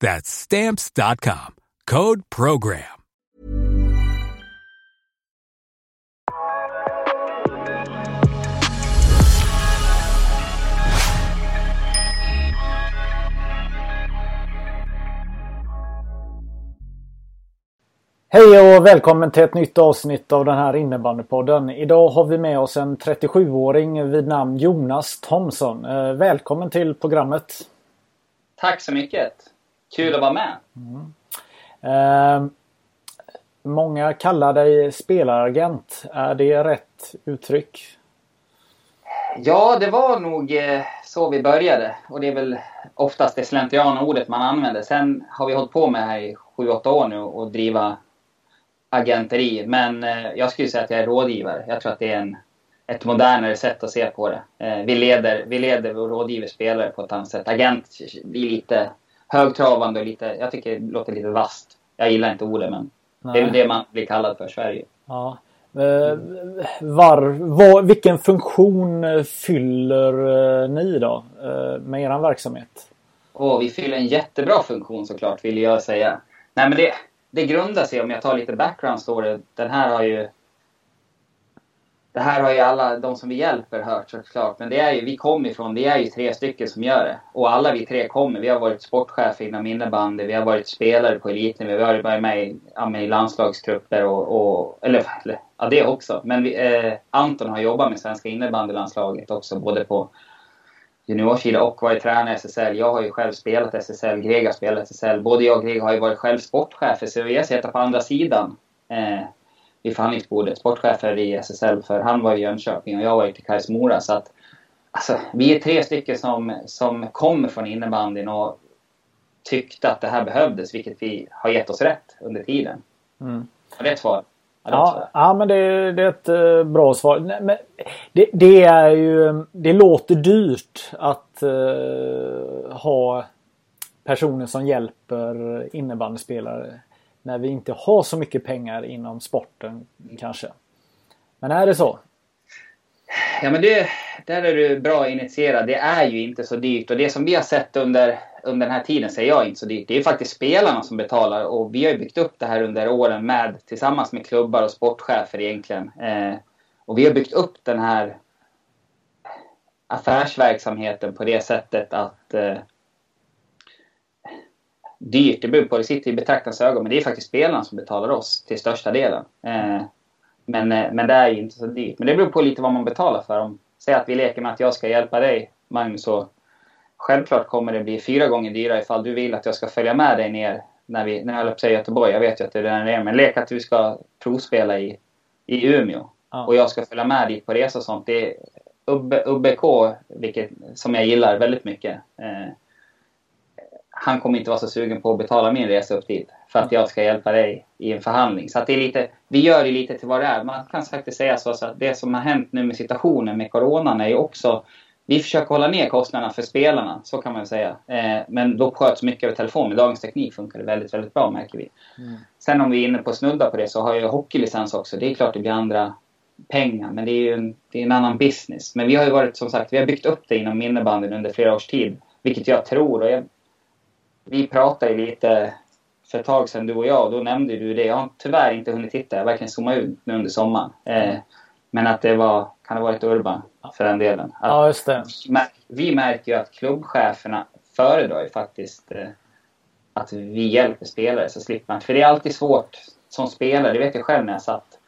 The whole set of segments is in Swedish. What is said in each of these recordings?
That's stamps.com. Code program. Hej och välkommen till ett nytt avsnitt av den här innebandypodden. Idag har vi med oss en 37-åring vid namn Jonas Thomsson. Eh, Välkommen till programmet. Tack så mycket! Kul att vara med! Eh, många kallar dig spelaragent. Är det rätt uttryck? Ja, det var nog eh, så vi började. Och det är väl oftast det slentrianordet man använder. Sen har vi hållit på med det här i 7-8 år nu och driva agenteri. Men eh, jag skulle säga att jag är rådgivare. Jag tror att det är en, ett modernare sätt att se på det. Eh, vi, leder, vi leder och rådgiver spelare på ett annat sätt. Agent blir lite högtravande och lite, jag tycker det låter lite vasst. Jag gillar inte ordet men det är väl det man blir kallad för i Sverige. Ja. Eh, var, var, vilken funktion fyller eh, ni då eh, med er verksamhet? Och vi fyller en jättebra funktion såklart, vill jag säga. Nej men det, det grundar sig, om jag tar lite background story, den här har ju... Det här har ju alla de som vi hjälper hört såklart. Men det är ju, vi kommer ifrån, vi är ju tre stycken som gör det. Och alla vi tre kommer. Vi har varit sportchefer inom innebandy, vi har varit spelare på elitnivå, vi har varit med i, med i landslagstrupper och, och... Eller, eller ja det också. Men vi, eh, Anton har jobbat med svenska innebandylandslaget också, både på juniorsida och varit tränare i SSL. Jag har ju själv spelat SSL, Greg har spelat SSL. Både jag och Greg har ju varit själv sportchefer, så vi har suttit på andra sidan eh, vid förhandlingsbordet. Sportchefer i SSL, för han var i Jönköping och jag var i Kais Mora. Så att, alltså, vi är tre stycken som, som kommer från innebandyn och tyckte att det här behövdes, vilket vi har gett oss rätt under tiden. Mm. Det ett svar? Ja, ja men det, det är ett uh, bra svar. Nej, men det, det, är ju, det låter dyrt att uh, ha personer som hjälper innebandyspelare när vi inte har så mycket pengar inom sporten kanske. Men är det så? Ja men det, där är du bra initierad. Det är ju inte så dyrt och det som vi har sett under, under den här tiden säger jag inte så dyrt. Det är faktiskt spelarna som betalar och vi har ju byggt upp det här under åren med tillsammans med klubbar och sportchefer egentligen. Eh, och vi har byggt upp den här affärsverksamheten på det sättet att eh, dyrt, det beror på, det sitter i betraktarens ögon, men det är faktiskt spelarna som betalar oss till största delen. Eh, men, eh, men det är ju inte så dyrt. Men det beror på lite vad man betalar för. Om, säg att vi leker med att jag ska hjälpa dig, Magnus, så självklart kommer det bli fyra gånger dyrare ifall du vill att jag ska följa med dig ner när vi, när jag på Göteborg, jag vet ju att det är där det är, men lek att du ska provspela i, i Umeå. Ja. Och jag ska följa med dit på resa och sånt. Det är UBK, vilket, som jag gillar väldigt mycket. Eh, han kommer inte vara så sugen på att betala min resa upp dit för att jag ska hjälpa dig i en förhandling. Så det är lite, vi gör det lite till vad det är. Man kan faktiskt säga så, att det som har hänt nu med situationen med coronan är ju också vi försöker hålla ner kostnaderna för spelarna, så kan man säga. Eh, men då sköts mycket över telefon. Med dagens teknik funkar det väldigt, väldigt bra märker vi. Mm. Sen om vi är inne på snudda på det så har jag hockeylicens också. Det är klart det blir andra pengar, men det är ju en, det är en annan business. Men vi har ju varit, som sagt, vi har byggt upp det inom innebandyn under flera års tid. Vilket jag tror, och jag, vi pratade ju lite för ett tag sedan du och jag, och då nämnde du det. Jag har tyvärr inte hunnit titta, jag har verkligen zoomat ut nu under sommaren. Eh, men att det var, kan ha varit Urban för den delen. Att Ja, just det. vi märker ju att klubbcheferna föredrar ju faktiskt eh, att vi hjälper spelare så slipper man. För det är alltid svårt som spelare, det vet jag själv när jag satt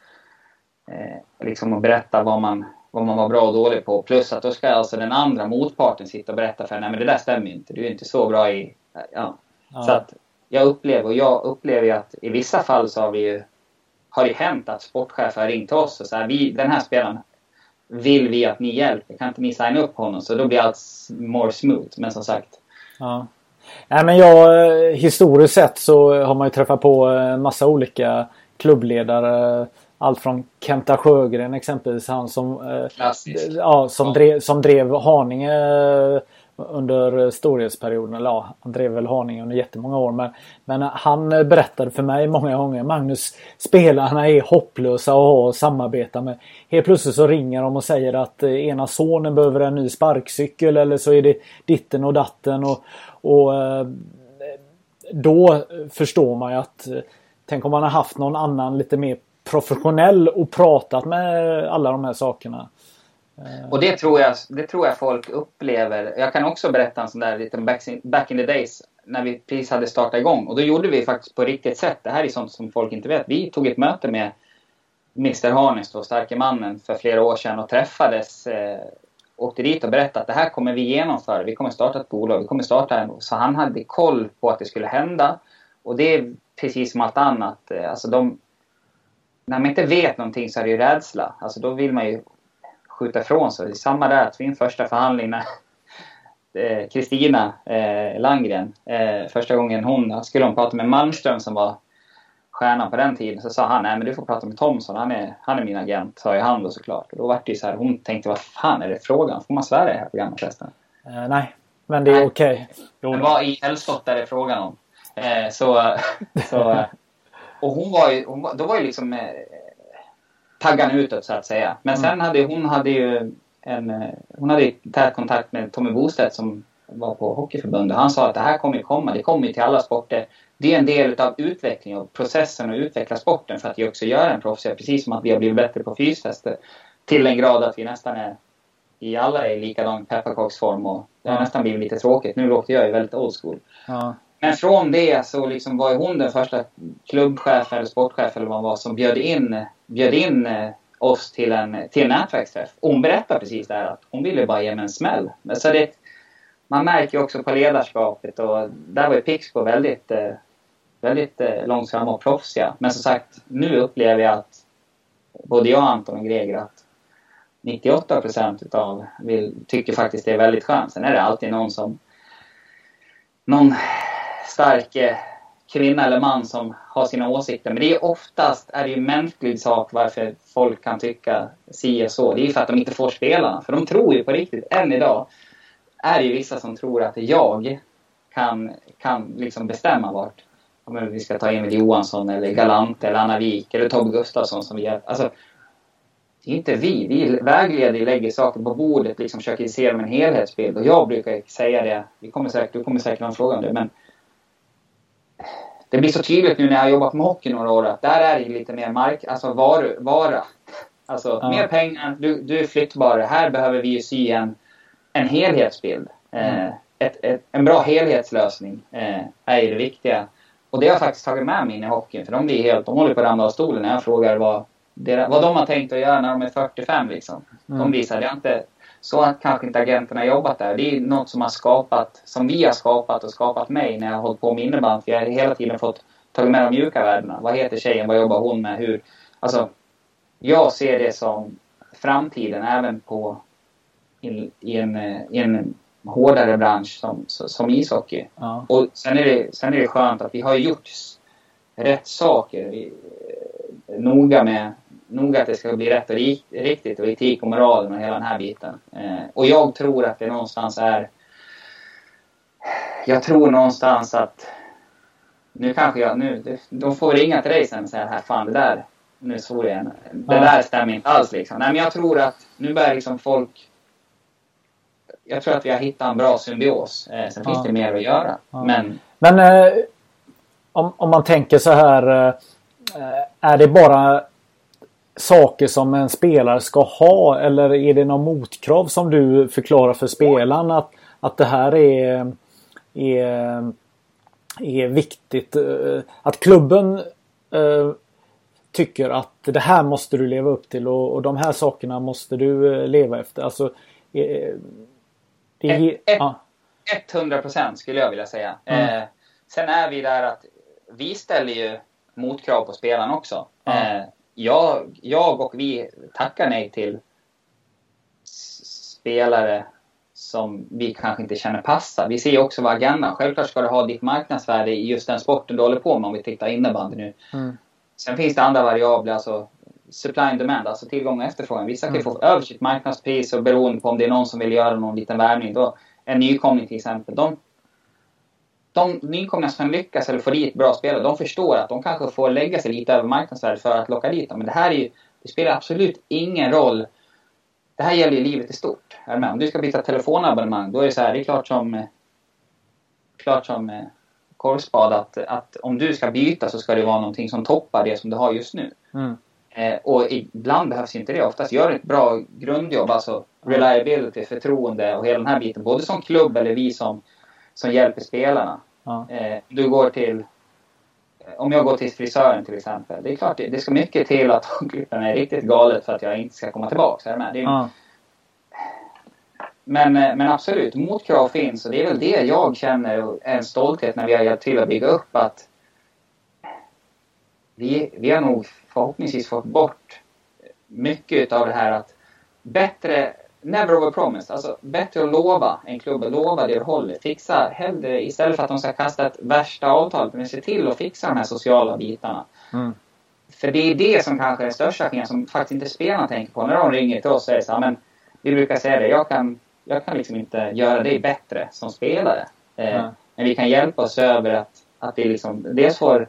eh, liksom att berätta vad man, vad man var bra och dålig på. Plus att då ska alltså den andra motparten sitta och berätta för nej men det där stämmer inte. Du är inte så bra i... Ja. ja. Så att jag upplever, och jag upplever ju att i vissa fall så har vi ju har det hänt att sportchefer har ringt oss och så här, vi, den här spelaren vill vi att ni hjälper. Kan inte ni signa upp honom? Så då blir allt more smooth. Men som sagt. Ja. Nej, men jag, historiskt sett så har man ju träffat på en massa olika klubbledare. Allt från Kenta Sjögren exempelvis. Han som, eh, ja, som, drev, som drev Haninge under eh, storhetsperioden. Eller ja, han drev väl Haninge under jättemånga år. Men, men han eh, berättade för mig många gånger. Magnus, spelarna är hopplösa att ha och samarbeta med. Helt plötsligt så ringer de och säger att eh, ena sonen behöver en ny sparkcykel. Eller så är det ditten och datten. Och, och då förstår man ju att Tänk om man har haft någon annan lite mer professionell och pratat med alla de här sakerna. Och det tror, jag, det tror jag folk upplever. Jag kan också berätta en sån där liten back in, back in the days när vi precis hade startat igång. Och då gjorde vi faktiskt på riktigt sätt. Det här är sånt som folk inte vet. Vi tog ett möte med Mr Harness, då, starke mannen, för flera år sedan och träffades. Eh, åkte dit och berättade att det här kommer vi genomföra. Vi kommer starta ett bolag. Vi kommer starta en. Så han hade koll på att det skulle hända. Och det är precis som allt annat. Eh, alltså de, när man inte vet någonting så är det ju rädsla. Alltså då vill man ju skjuta ifrån sig. Samma där, min första förhandling när eh, Kristina eh, Landgren, eh, första gången hon skulle hon prata med Malmström som var stjärnan på den tiden. Så sa han, nej men du får prata med Thomson, han är, han är min agent, sa ju han då såklart. Och då var det ju så här, hon tänkte, vad fan är det frågan? Får man svära i det här programmet förresten? Uh, nej, men det är okej. Okay. Men vad i helskotta är det frågan om? Eh, så, så, och hon var ju, hon var, då var ju liksom eh, taggan utåt så att säga. Men mm. sen hade hon hade ju en, hon hade tät kontakt med Tommy Bostedt som var på Hockeyförbundet. Han sa att det här kommer ju komma, det kommer ju till alla sporter. Det är en del av utvecklingen och processen att utveckla sporten för att vi också gör en proffsigare. Precis som att vi har blivit bättre på fystester. Till en grad att vi nästan är i alla är likadan pepparkaksform och det har nästan blivit lite tråkigt. Nu låter jag ju väldigt old school. Ja. Men från det så liksom var hon den första klubbchef eller sportchef eller vad hon var som bjöd in, bjöd in eh, oss till en, till en nätverksträff. Hon berättade precis det här att hon ville bara ge mig en smäll. Så det, man märker ju också på ledarskapet och där var ju Pixbo väldigt, eh, väldigt eh, långsamma och proffsiga. Men som sagt, nu upplever jag att både jag, Anton och Greger att 98 procent utav vill, tycker faktiskt det är väldigt skönt. Sen är det alltid någon som någon stark eh, kvinna eller man som har sina åsikter. Men det är oftast är det ju mänsklig sak varför folk kan tycka si och så. Det är ju för att de inte får spelarna. För de tror ju på riktigt, än idag, är det ju vissa som tror att jag kan, kan liksom bestämma vart om vi ska ta Emil Johansson eller Galant eller Anna Wik eller Tobbe Gustafsson som vi är. Alltså, det är inte vi. Vi vägleder, lägger saker på bordet, liksom försöker se dem en helhetsbild. Och jag brukar säga det, vi kommer säkert, du kommer säkert ha en fråga om det, men det blir så tydligt nu när jag har jobbat med hockey några år att där är det lite mer mark, alltså var, vara. Alltså ja. mer pengar, du, du är flyttbar. Här behöver vi ju sy en, en helhetsbild. Mm. Eh, ett, ett, en bra helhetslösning eh, är ju det viktiga. Och det har jag faktiskt tagit med mig in i hockeyn. För de blir helt, de håller på att ramla av stolen när jag frågar vad, deras, vad de har tänkt att göra när de är 45 liksom. Mm. De visar, det har inte så att kanske inte agenterna jobbat där. Det är något som har skapat, som vi har skapat och skapat mig när jag har hållit på med innebandy. För jag har hela tiden fått ta med de mjuka värdena. Vad heter tjejen? Vad jobbar hon med? Hur? Alltså, jag ser det som framtiden även på i, i, en, i en hårdare bransch som, som ishockey. Ja. Och sen är, det, sen är det skönt att vi har gjort rätt saker. Vi, noga med noga att det ska bli rätt och riktigt och etik och moralen och hela den här biten. Eh, och jag tror att det någonstans är... Jag tror någonstans att... Nu kanske jag... Nu, de får ringa till dig sen och säga här, fan det där... Nu svor jag igen. Det ja. där stämmer inte alls liksom. Nej men jag tror att nu börjar liksom folk... Jag tror att vi har hittat en bra symbios. Eh, sen ja. finns det mer att göra. Ja. Men... Men eh, om, om man tänker så här... Eh, är det bara saker som en spelare ska ha eller är det någon motkrav som du förklarar för spelaren att, att det här är, är, är viktigt? Eh, att klubben eh, tycker att det här måste du leva upp till och, och de här sakerna måste du eh, leva efter. Alltså, eh, det, ett, ett, ja. 100 procent skulle jag vilja säga. Mm. Eh, sen är vi där att vi ställer ju motkrav på spelarna också. Mm. Eh, jag, jag och vi tackar nej till spelare som vi kanske inte känner passar. Vi ser också vad agendan. Självklart ska du ha ditt marknadsvärde i just den sporten du håller på med om vi tittar innebandy nu. Mm. Sen finns det andra variabler, alltså supply and demand, alltså tillgång och efterfrågan. Vissa kan mm. få över sitt marknadspris och beroende på om det är någon som vill göra någon liten värvning. En nykomling till exempel. De, de nykomlingar som lyckas eller får dit bra spelare, de förstår att de kanske får lägga sig lite över marknadsvärdet för att locka dit dem. Men det här är ju, det spelar absolut ingen roll. Det här gäller ju livet i stort. Om du ska byta telefonabonnemang, då är det så här, det är klart som, klart som eh, korvspad att, att om du ska byta så ska det vara någonting som toppar det som du har just nu. Mm. Eh, och ibland behövs inte det. Oftast gör ett bra grundjobb, alltså reliability, förtroende och hela den här biten. Både som klubb eller vi som, som hjälper spelarna. Ja. Eh, du går till om jag går till frisören till exempel. Det är klart, det, det ska mycket till att klippa mig riktigt galet för att jag inte ska komma tillbaka. Är med? Det är, ja. men, eh, men absolut, motkrav finns och det är väl det jag känner en stolthet när vi har hjälpt till att bygga upp att vi, vi har nog förhoppningsvis fått bort mycket av det här att bättre, never over promise, alltså bättre att lova en klubb, lova det du håller. Fixa hellre, istället för att de ska kasta ett värsta avtal, men se till att fixa de här sociala bitarna. Mm. För det är det som kanske är den största skillnaden som faktiskt inte spelarna tänker på. När de ringer till oss och säger så här, men vi brukar säga det, jag kan, jag kan liksom inte göra dig bättre som spelare. Eh, Men vi kan hjälpa oss över att, att det liksom, dels får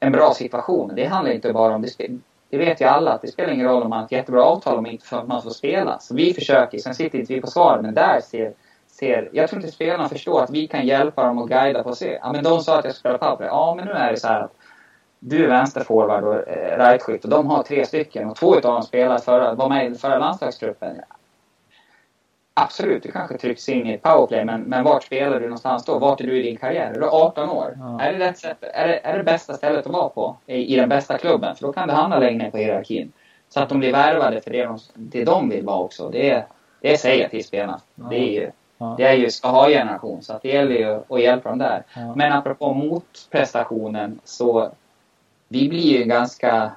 en bra situation. Det handlar inte bara om... Det, det vet ju alla att det spelar ingen roll om man har ett jättebra avtal om inte för att man får spela. Så vi försöker, sen sitter inte vi på svaret, men där ser, ser... Jag tror inte spelarna förstår att vi kan hjälpa dem och guida på att se. Ja, men de sa att jag skulle spela powerplay. Ja, men nu är det så här att du är vänsterforward och eh, rightskytt och de har tre stycken och två av dem spelade förra, var med i förra landslagstruppen. Absolut, du kanske trycks in i ett powerplay, men, men vart spelar du någonstans då? Vart är du i din karriär? Är du 18 år? Ja. Är, det rätt sätt, är, det, är det bästa stället att vara på i, i den bästa klubben? För då kan du hamna längre ner på hierarkin. Så att de blir värvade för det de, det de vill vara också. Det, det säger jag till spelarna. Ja. Det är ju, ja. det är ju ska ha generation så att det gäller ju att hjälpa dem där. Ja. Men apropå motprestationen så vi blir ju ganska...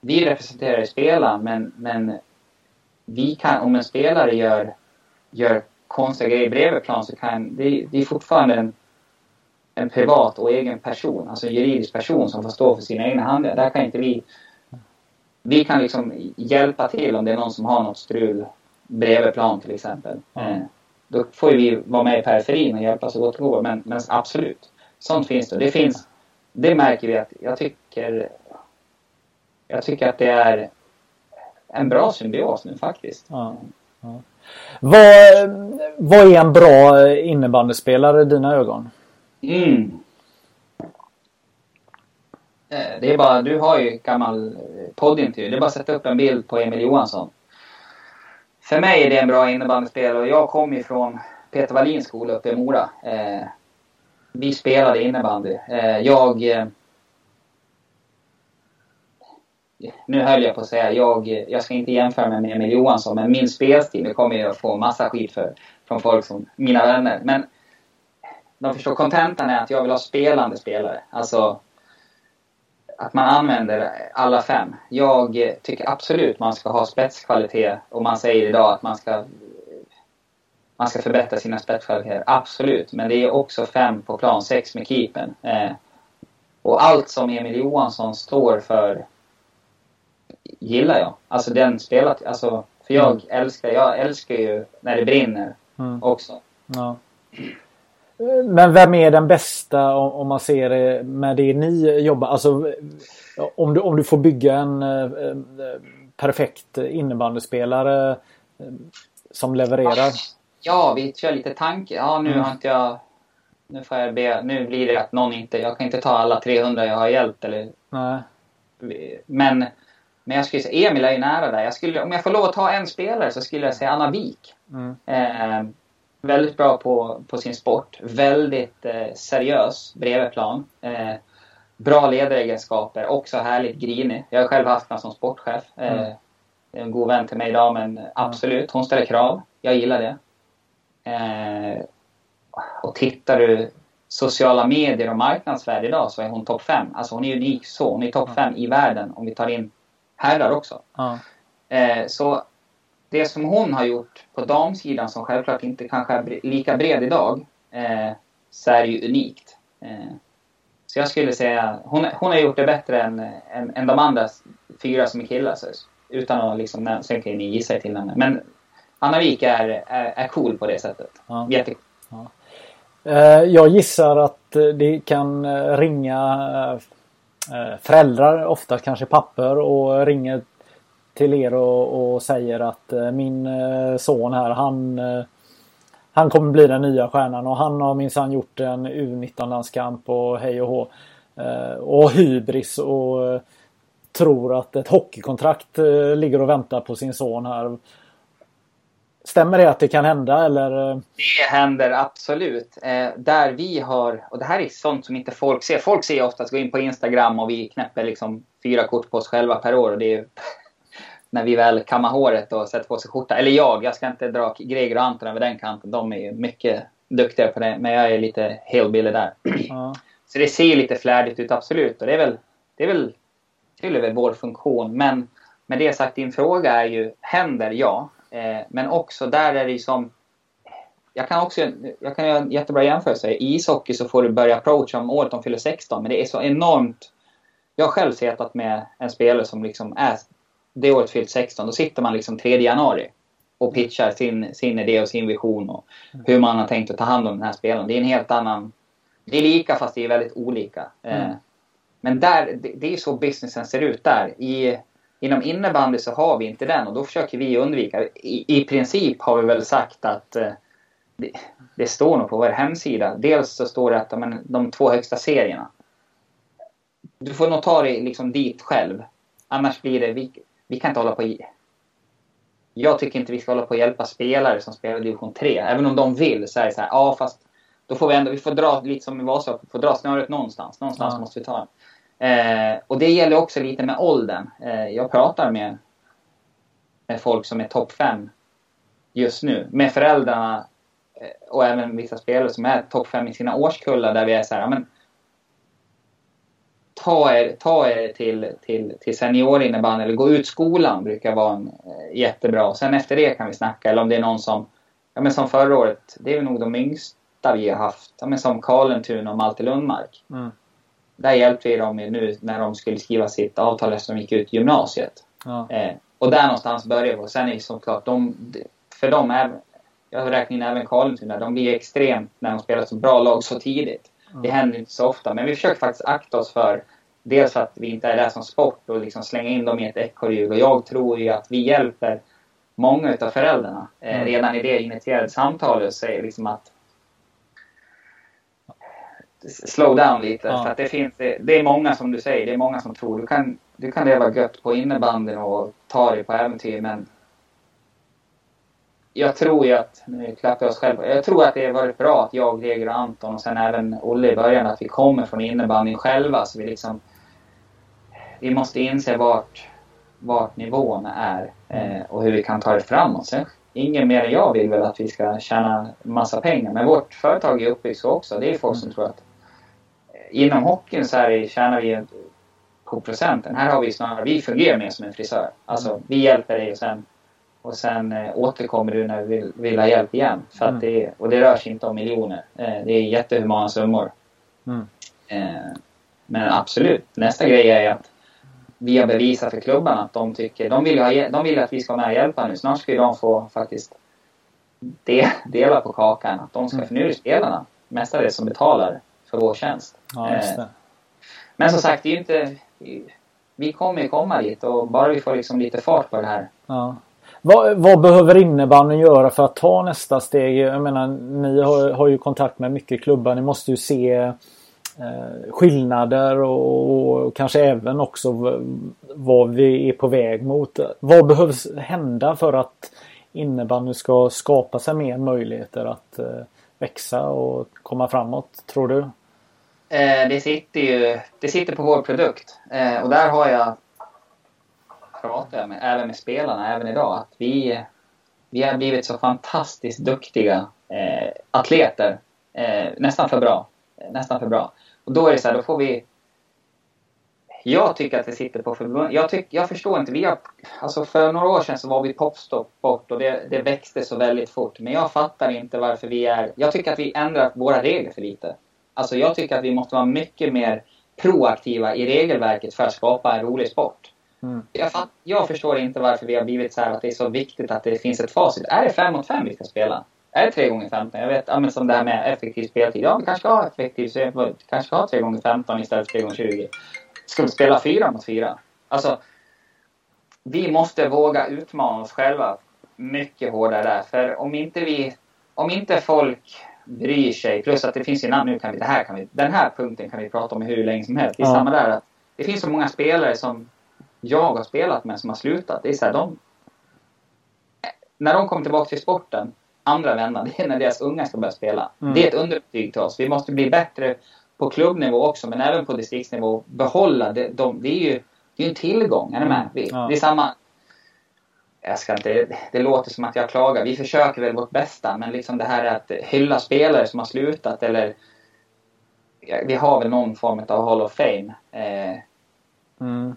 Vi representerar ju spelaren men, men vi kan, om en spelare gör gör konstiga grejer bredvid plan så kan det, det är fortfarande en, en privat och egen person, alltså en juridisk person som får stå för sina egna handlingar. Där kan inte vi... Vi kan liksom hjälpa till om det är någon som har något strul bredvid plan till exempel. Mm. Då får vi vara med i periferin och hjälpa så gott det går. Men, men absolut, sånt finns det. Det finns, det märker vi att jag tycker, jag tycker att det är en bra symbios nu faktiskt. Ja, ja. Vad, vad är en bra innebandyspelare i dina ögon? Mm. Eh, det är bara, du har ju gammal eh, poddintervju. Det är bara att sätta upp en bild på Emil Johansson. För mig är det en bra innebandyspelare och jag kommer ju från Peter Wallins skola uppe i Mora. Eh, vi spelade innebandy. Eh, jag eh, nu höll jag på att säga, jag, jag ska inte jämföra mig med Emil Johansson, men min spelstil, det kommer jag få massa skit för från folk som mina vänner. Men de förstår, kontentan är att jag vill ha spelande spelare. Alltså att man använder alla fem. Jag tycker absolut man ska ha spetskvalitet och man säger idag att man ska man ska förbättra sina spetskvaliteter. Absolut, men det är också fem på plan, sex med keepern. Eh, och allt som Emil Johansson står för gillar jag. Alltså den spelat, alltså för jag mm. älskar, jag älskar ju när det brinner mm. också. Ja. Men vem är den bästa om man ser det med det ni jobbar? Alltså om du, om du får bygga en eh, perfekt innebandyspelare eh, som levererar? Ja, vi kör lite tanke. Ja, nu mm. har inte jag... Nu får jag be, nu blir det att någon inte... Jag kan inte ta alla 300 jag har hjälpt eller... Nej. Men men jag skulle säga, Emil är ju nära där. Jag skulle, om jag får lov att ta en spelare så skulle jag säga Anna Wik. Mm. Eh, väldigt bra på, på sin sport. Väldigt eh, seriös bredvid plan. Eh, bra ledaregenskaper, också härligt grinig. Jag har själv haft henne som sportchef. Mm. Eh, en god vän till mig idag, men absolut, hon ställer krav. Jag gillar det. Eh, och tittar du sociala medier och marknadsvärde idag så är hon topp 5. Alltså hon är unik så. Hon är topp 5 i världen om vi tar in herrar också. Ja. Eh, så det som hon har gjort på damsidan som självklart inte kanske är lika bred idag eh, så är det ju unikt. Eh, så jag skulle säga hon, hon har gjort det bättre än, än, än de andra fyra som är killar. Så, utan att liksom, sen kan ni gissa er till henne. Men Anna Wik är, är, är cool på det sättet. Ja. Jättecool. Ja. Eh, jag gissar att det kan eh, ringa eh, Eh, föräldrar, ofta kanske papper och ringer till er och, och säger att eh, min eh, son här han han kommer bli den nya stjärnan och han har minsann gjort en U19-landskamp och hej och hå. Och hybris och tror att ett hockeykontrakt ligger och väntar på sin son här. Stämmer det att det kan hända eller? Det händer absolut. Eh, där vi har, och det här är sånt som inte folk ser. Folk ser oftast, gå in på Instagram och vi knäpper liksom fyra kort på oss själva per år. Och det är när vi väl kammar håret och sätter på sig skjorta. Eller jag, jag ska inte dra Greger och Anton över den kanten. De är mycket duktiga på det. Men jag är lite hillbilly där. Ja. Så det ser lite flärdigt ut, absolut. Och det är väl, det är väl, fyller väl vår funktion. Men med det sagt, din fråga är ju, händer ja. Eh, men också där är det ju som... Jag kan också jag kan göra en jättebra jämförelse. I ishockey så får du börja approacha om året de fyller 16. Men det är så enormt... Jag har själv suttit med en spelare som liksom är det året fyllt 16. Då sitter man liksom 3 januari och pitchar sin, sin idé och sin vision och hur man har tänkt att ta hand om den här spelaren. Det är en helt annan... Det är lika fast det är väldigt olika. Eh, mm. Men där, det, det är så businessen ser ut där. I Inom innebandy så har vi inte den och då försöker vi undvika. I, i princip har vi väl sagt att eh, det, det, står nog på vår hemsida. Dels så står det att men, de två högsta serierna. Du får nog ta dig liksom dit själv. Annars blir det, vi, vi kan inte hålla på i. Jag tycker inte vi ska hålla på och hjälpa spelare som spelar division 3. Även om de vill så är det så här, ja fast då får vi ändå, vi får dra lite som i Vasa, vi får dra snöret någonstans. Någonstans ja. måste vi ta den. Eh, och det gäller också lite med åldern. Eh, jag pratar med, med folk som är topp fem just nu. Med föräldrarna eh, och även vissa spelare som är topp fem i sina årskullar där vi är så här, men ta er, ta er till, till, till seniorinnebandy eller gå ut skolan brukar vara en, eh, jättebra. Sen efter det kan vi snacka. Eller om det är någon som, ja men som förra året, det är nog de yngsta vi har haft. Ja men som Karlentun och Malte Lundmark. Mm där hjälpte vi dem nu när de skulle skriva sitt avtal eftersom de gick ut gymnasiet. Ja. Eh, och där någonstans började vi. Och sen är det såklart, de, för dem, är, jag räknar in även Karlentuna, de blir extremt när de spelar så bra lag så tidigt. Ja. Det händer inte så ofta. Men vi försöker faktiskt akta oss för Dels för att vi inte är där som sport och liksom slänga in dem i ett ekorrhjul. Och jag tror ju att vi hjälper många utav föräldrarna. Eh, mm. redan i det initierade samtalet det liksom att slow down lite. Ja. För att det finns, det, är många som du säger, det är många som tror du kan, du kan leva gött på innebandyn och ta dig på äventyr men jag tror ju att, nu klappar jag oss själv jag tror att det har varit bra att jag, Greger och Anton och sen även Olle i början att vi kommer från innebandyn själva så vi liksom vi måste inse vart, vart nivån är eh, och hur vi kan ta det framåt. Sen, ingen mer än jag vill väl att vi ska tjäna massa pengar men vårt företag är uppbyggt så också. Det är folk som tror att inom hockeyn så här tjänar vi på procenten. Här har vi snarare, vi fungerar mer som en frisör. Alltså vi hjälper dig och sen, och sen äh, återkommer du när du vill, vill ha hjälp igen. För mm. det, och det rör sig inte om miljoner. Eh, det är jättehumana summor. Mm. Eh, men absolut, nästa grej är att vi har bevisat för klubbarna att de tycker, de vill, ha, de vill att vi ska vara med och hjälpa nu. Snart ska ju de få faktiskt de, dela på kakan. Att de ska, mm. för nu är det spelarna mestadels som betalar för vår tjänst. Ja, eh, men som sagt, det är inte... Vi kommer ju komma dit och bara vi får liksom lite fart på det här. Ja. Vad, vad behöver innebandyn göra för att ta nästa steg? Jag menar, ni har, har ju kontakt med mycket klubbar. Ni måste ju se eh, skillnader och, och, kanske även också vad vi är på väg mot. Vad behövs hända för att innebandyn ska skapa sig mer möjligheter att eh, växa och komma framåt, tror du? Eh, det sitter ju det sitter på vår produkt. Eh, och där har jag pratat med, även med spelarna även idag, att vi, vi har blivit så fantastiskt duktiga eh, atleter. Eh, nästan för bra. Eh, nästan för bra. Och då är det så här, då får vi... Jag tycker att det sitter på förbund. Jag, tyck, jag förstår inte. Vi har, alltså för några år sedan så var vi Popstop bort och det, det växte så väldigt fort. Men jag fattar inte varför vi är... Jag tycker att vi ändrar våra regler för lite. Alltså jag tycker att vi måste vara mycket mer proaktiva i regelverket för att skapa en rolig sport. Mm. Jag, fatt, jag, förstår inte varför vi har blivit så här att det är så viktigt att det finns ett facit. Är det 5 mot 5 vi ska spela? Är det 3 gånger 15 Jag vet, ja, men som det här med effektiv speltid. Ja, vi kanske ska ha effektiv speltid. kanske ska ha 3 gånger 15 istället för 3 gånger 20 Ska vi spela 4 mot 4? Alltså, vi måste våga utmana oss själva mycket hårdare där. För om inte vi, om inte folk bryr sig. Plus att det finns ju namn nu kan vi, det här kan vi, den här punkten kan vi prata om hur länge som helst. Det är ja. samma där att det finns så många spelare som jag har spelat med som har slutat. Det är så här, de, när de kommer tillbaka till sporten, andra vändan, det är när deras unga ska börja spela. Mm. Det är ett underbetyg till oss. Vi måste bli bättre på klubbnivå också, men även på distriktsnivå. Behålla det. De, det är ju det är en tillgång, är ni med? Vi, ja. Det är samma jag ska inte, det låter som att jag klagar. Vi försöker väl vårt bästa, men liksom det här att hylla spelare som har slutat eller... Vi har väl någon form av Hall of Fame. Eh, mm.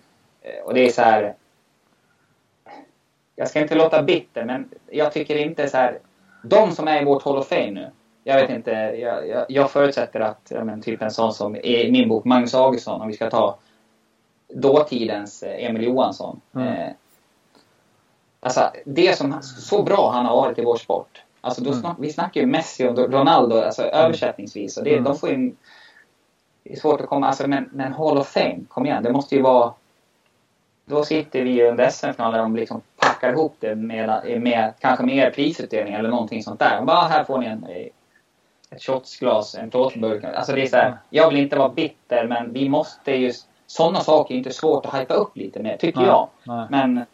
Och det är så här... Jag ska inte låta bitter, men jag tycker inte så här... De som är i vårt Hall of Fame nu. Jag vet inte, jag, jag, jag förutsätter att men, typ en sån som i min bok Magnus Augustsson, om vi ska ta dåtidens Emil Johansson. Mm. Eh, Alltså, det som, så bra han har varit i vår sport. Alltså, då snack, mm. Vi snackar ju Messi och Ronaldo alltså, mm. översättningsvis. Och det, mm. de får ju, det är svårt att komma... Alltså, men, men Hall of Fame, kom igen. Det måste ju vara... Då sitter vi under SM-finalen och liksom packar ihop det med, med kanske mer prisutdelning eller någonting sånt där. Bara, här får ni en, ett shotsglas, en plåtburk. Alltså det är så här, jag vill inte vara bitter men vi måste ju... Sådana saker är inte svårt att hypa upp lite mer, tycker nej, jag. Nej. Men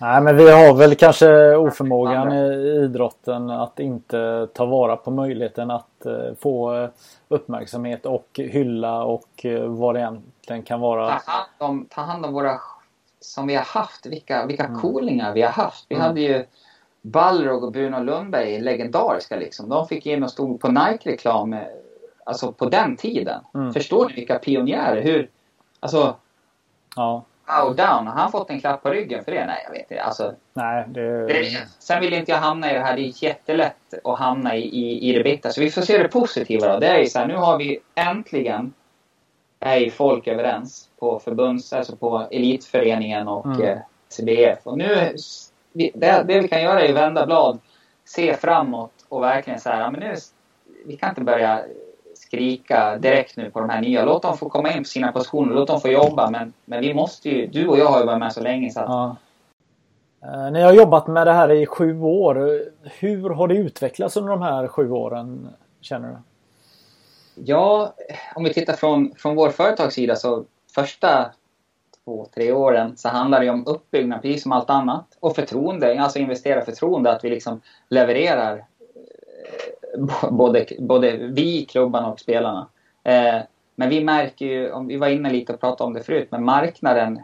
Nej, men vi har väl kanske oförmågan i idrotten att inte ta vara på möjligheten att eh, få eh, uppmärksamhet och hylla och eh, vad det egentligen kan vara. Ta hand om, ta hand om våra som vi har haft. Vilka, vilka mm. coolingar vi har haft. Vi mm. hade ju Balrog och Bruno Lundberg, legendariska liksom. De fick in och stod på Nike-reklam alltså på den tiden. Mm. Förstår ni vilka pionjärer? Hur, alltså, ja bow down. Har han fått en klapp på ryggen för det? Nej, jag vet inte. Alltså, Nej, det... det sen vill inte jag hamna i det här. Det är jättelätt att hamna i, i, i det bitta. Så vi får se det positiva då. Det är ju så här, nu har vi äntligen är ju folk överens på förbunds, alltså på elitföreningen och mm. eh, CBF. Och nu, det, det vi kan göra är att vända blad, se framåt och verkligen så här, men nu, vi kan inte börja skrika direkt nu på de här nya. Låt dem få komma in på sina positioner, låt dem få jobba. Men, men vi måste ju, du och jag har ju varit med så länge så att... Ja. Eh, ni har jobbat med det här i sju år. Hur har det utvecklats under de här sju åren, känner du? Ja, om vi tittar från, från vår företagssida så första två, tre åren så handlar det om uppbyggnad precis som allt annat. Och förtroende, alltså investera förtroende att vi liksom levererar både, både vi, klubbarna och spelarna. Eh, men vi märker ju, om vi var inne lite och pratade om det förut, men marknaden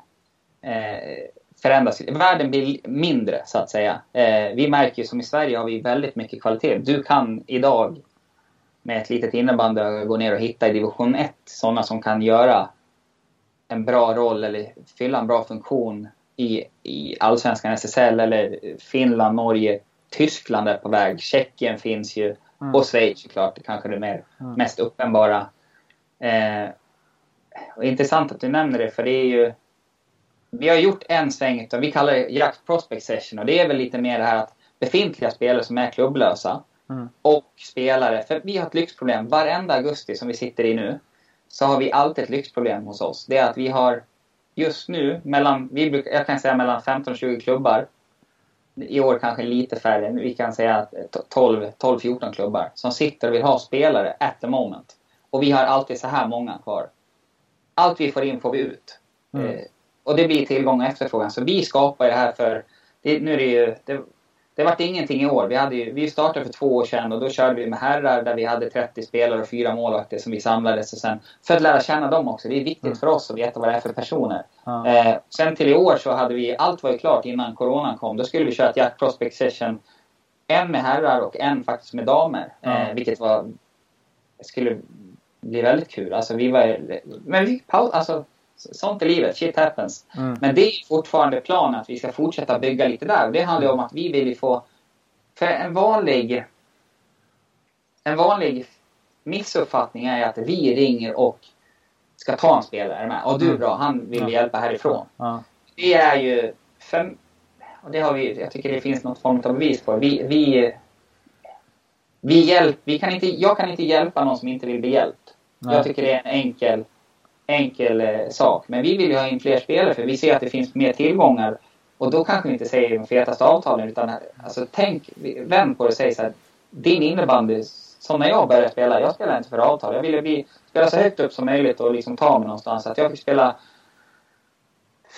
eh, förändras. Världen blir mindre så att säga. Eh, vi märker ju som i Sverige har vi väldigt mycket kvalitet. Du kan idag med ett litet innebandy gå ner och hitta i division 1 sådana som kan göra en bra roll eller fylla en bra funktion i, i allsvenskan SSL eller Finland, Norge, Tyskland är på väg. Tjeckien finns ju. Mm. Och Schweiz såklart, det kanske är det mer, mm. mest uppenbara. Eh, intressant att du nämner det, för det är ju... Vi har gjort en sväng, vi kallar det jakt prospect session och det är väl lite mer det här att befintliga spelare som är klubblösa mm. och spelare, för vi har ett lyxproblem. Varenda augusti som vi sitter i nu så har vi alltid ett lyxproblem hos oss. Det är att vi har just nu, mellan, vi brukar, jag kan säga mellan 15 och 20 klubbar i år kanske lite färre, vi kan säga 12-14 klubbar som sitter och vill ha spelare at the moment. Och vi har alltid så här många kvar. Allt vi får in får vi ut. Mm. Eh, och det blir tillgång och efterfrågan. Så vi skapar det här för, det, nu är det ju, det, det vart ingenting i år. Vi, hade ju, vi startade för två år sedan och då körde vi med herrar där vi hade 30 spelare och fyra målvakter som vi samlades. Och sen, för att lära känna dem också. Det är viktigt mm. för oss att veta vad det är för personer. Ja. Eh, sen till i år så hade vi, allt var ju klart innan coronan kom. Då skulle vi köra ett Jack Prospect Session. En med herrar och en faktiskt med damer. Ja. Eh, vilket var, skulle bli väldigt kul. Alltså vi var, men vi fick paus, alltså Sånt är livet, shit happens. Mm. Men det är fortfarande planen att vi ska fortsätta bygga lite där. Det handlar om att vi vill få... För en vanlig... En vanlig missuppfattning är att vi ringer och ska ta en spelare med. Och du mm. bra, han vill ja. hjälpa härifrån. Ja. Det är ju... För, och det har vi, jag tycker det finns något form av bevis på. Vi, vi, vi, hjälp, vi kan inte, jag kan inte hjälpa någon som inte vill bli hjälpt. Nej. Jag tycker det är en enkel enkel eh, sak. Men vi vill ju ha in fler spelare för vi ser att det finns mer tillgångar. Och då kanske vi inte säger de fetaste avtalen utan alltså, tänk, vänd på det och säg så här. Din innebandy, som när jag började spela, jag spelade inte för avtal. Jag ville bli, spela så högt upp som möjligt och liksom ta mig någonstans. Att jag fick spela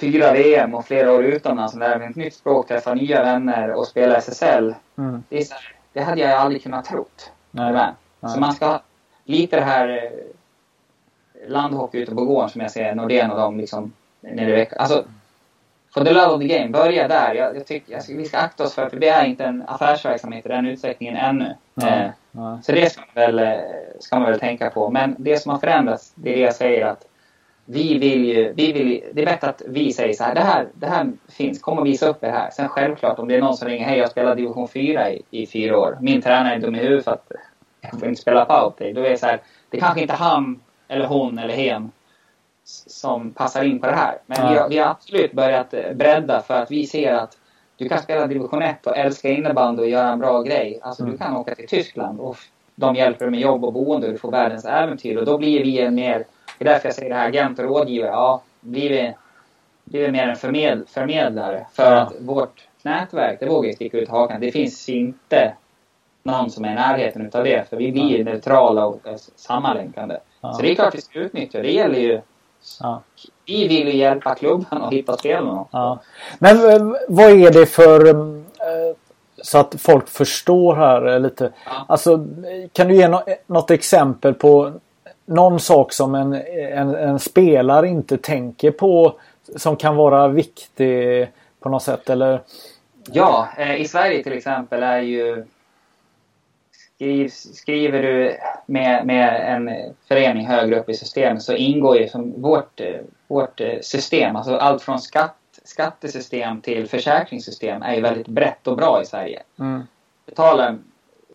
fyra VM och flera år utomlands och lära mig ett nytt språk, träffa nya vänner och spela SSL. Mm. Det, här, det hade jag aldrig kunnat trott. Nej. Nej. Så man ska lite det här eh, landhockey ute på gården som jag ser Nordén och dem liksom nere i veckan. Alltså, for the love of the game, börja där. Jag, jag tycker jag, vi ska akta oss för, för vi är inte en affärsverksamhet i den utsträckningen ännu. Ja, eh, ja. Så det ska man, väl, eh, ska man väl tänka på. Men det som har förändrats, det är det jag säger att vi vill ju, vi vill, det är bättre att vi säger så här, det här, det här finns, kom och visa upp det här. Sen självklart om det är någon som ringer, hej jag spelar division 4 i, i fyra år. Min tränare är dum i huvudet för att jag får inte spela powerplay. Då är det så här, det kanske inte han eller hon eller hen som passar in på det här. Men ja. vi, har, vi har absolut börjat eh, bredda för att vi ser att du kan spela division 1 och älska innebandy och göra en bra grej. Alltså mm. du kan åka till Tyskland och de hjälper dig med jobb och boende och du får världens äventyr. Och då blir vi en mer, det är därför jag säger det här, agent och rådgivare. Ja, blir vi, blir vi mer en förmedl, förmedlare. För ja. att vårt nätverk, det vågar jag sticka ut hakan. Det finns inte någon som är i närheten utav det. För vi blir neutrala och sammanlänkande. Ja. Så det är klart vi ska utnyttja. Det gäller ju Ja. Vi vill ju hjälpa klubben att hitta spelarna. Ja. Men eh, vad är det för eh, så att folk förstår här eh, lite. Ja. Alltså, kan du ge något exempel på någon sak som en, en, en, spelare inte tänker på som kan vara viktig på något sätt? Eller? Ja, i Sverige till exempel är ju Skriv, skriver du med, med en förening högre upp i systemet så ingår ju som vårt, vårt system, alltså allt från skatt, skattesystem till försäkringssystem är ju väldigt brett och bra i Sverige. Mm. Betalar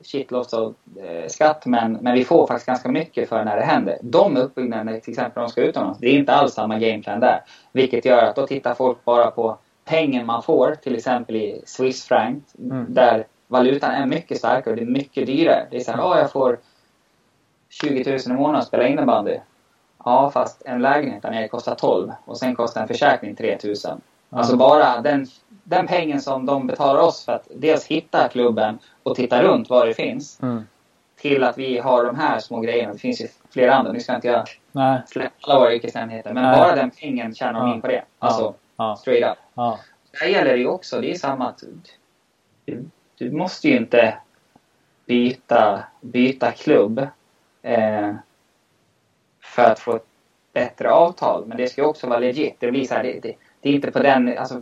shitlots av eh, skatt men, men vi får faktiskt ganska mycket för när det händer. De uppbyggnaderna, till exempel de ska utomlands, det är inte alls samma gameplan där. Vilket gör att då tittar folk bara på pengen man får, till exempel i Swiss franc, mm. där valutan är mycket starkare och det är mycket dyrare. Det är såhär, ja jag får 20 000 i månaden att spela innebandy. Ja, fast en lägenhet där nere kostar 12 och sen kostar en försäkring 3 000. Mm. Alltså bara den, den pengen som de betalar oss för att dels hitta klubben och titta runt var det finns. Mm. Till att vi har de här små grejerna. Det finns ju flera andra. Nu ska inte jag släppa alla våra yrkesenheter. Men Nej. bara den pengen tjänar de in på det. Alltså ja. straight up. Ja. Där gäller det ju också. Det är samma att du måste ju inte byta, byta klubb eh, för att få ett bättre avtal. Men det ska också vara legit. Det blir så här, det, det, det, är inte på den... Alltså,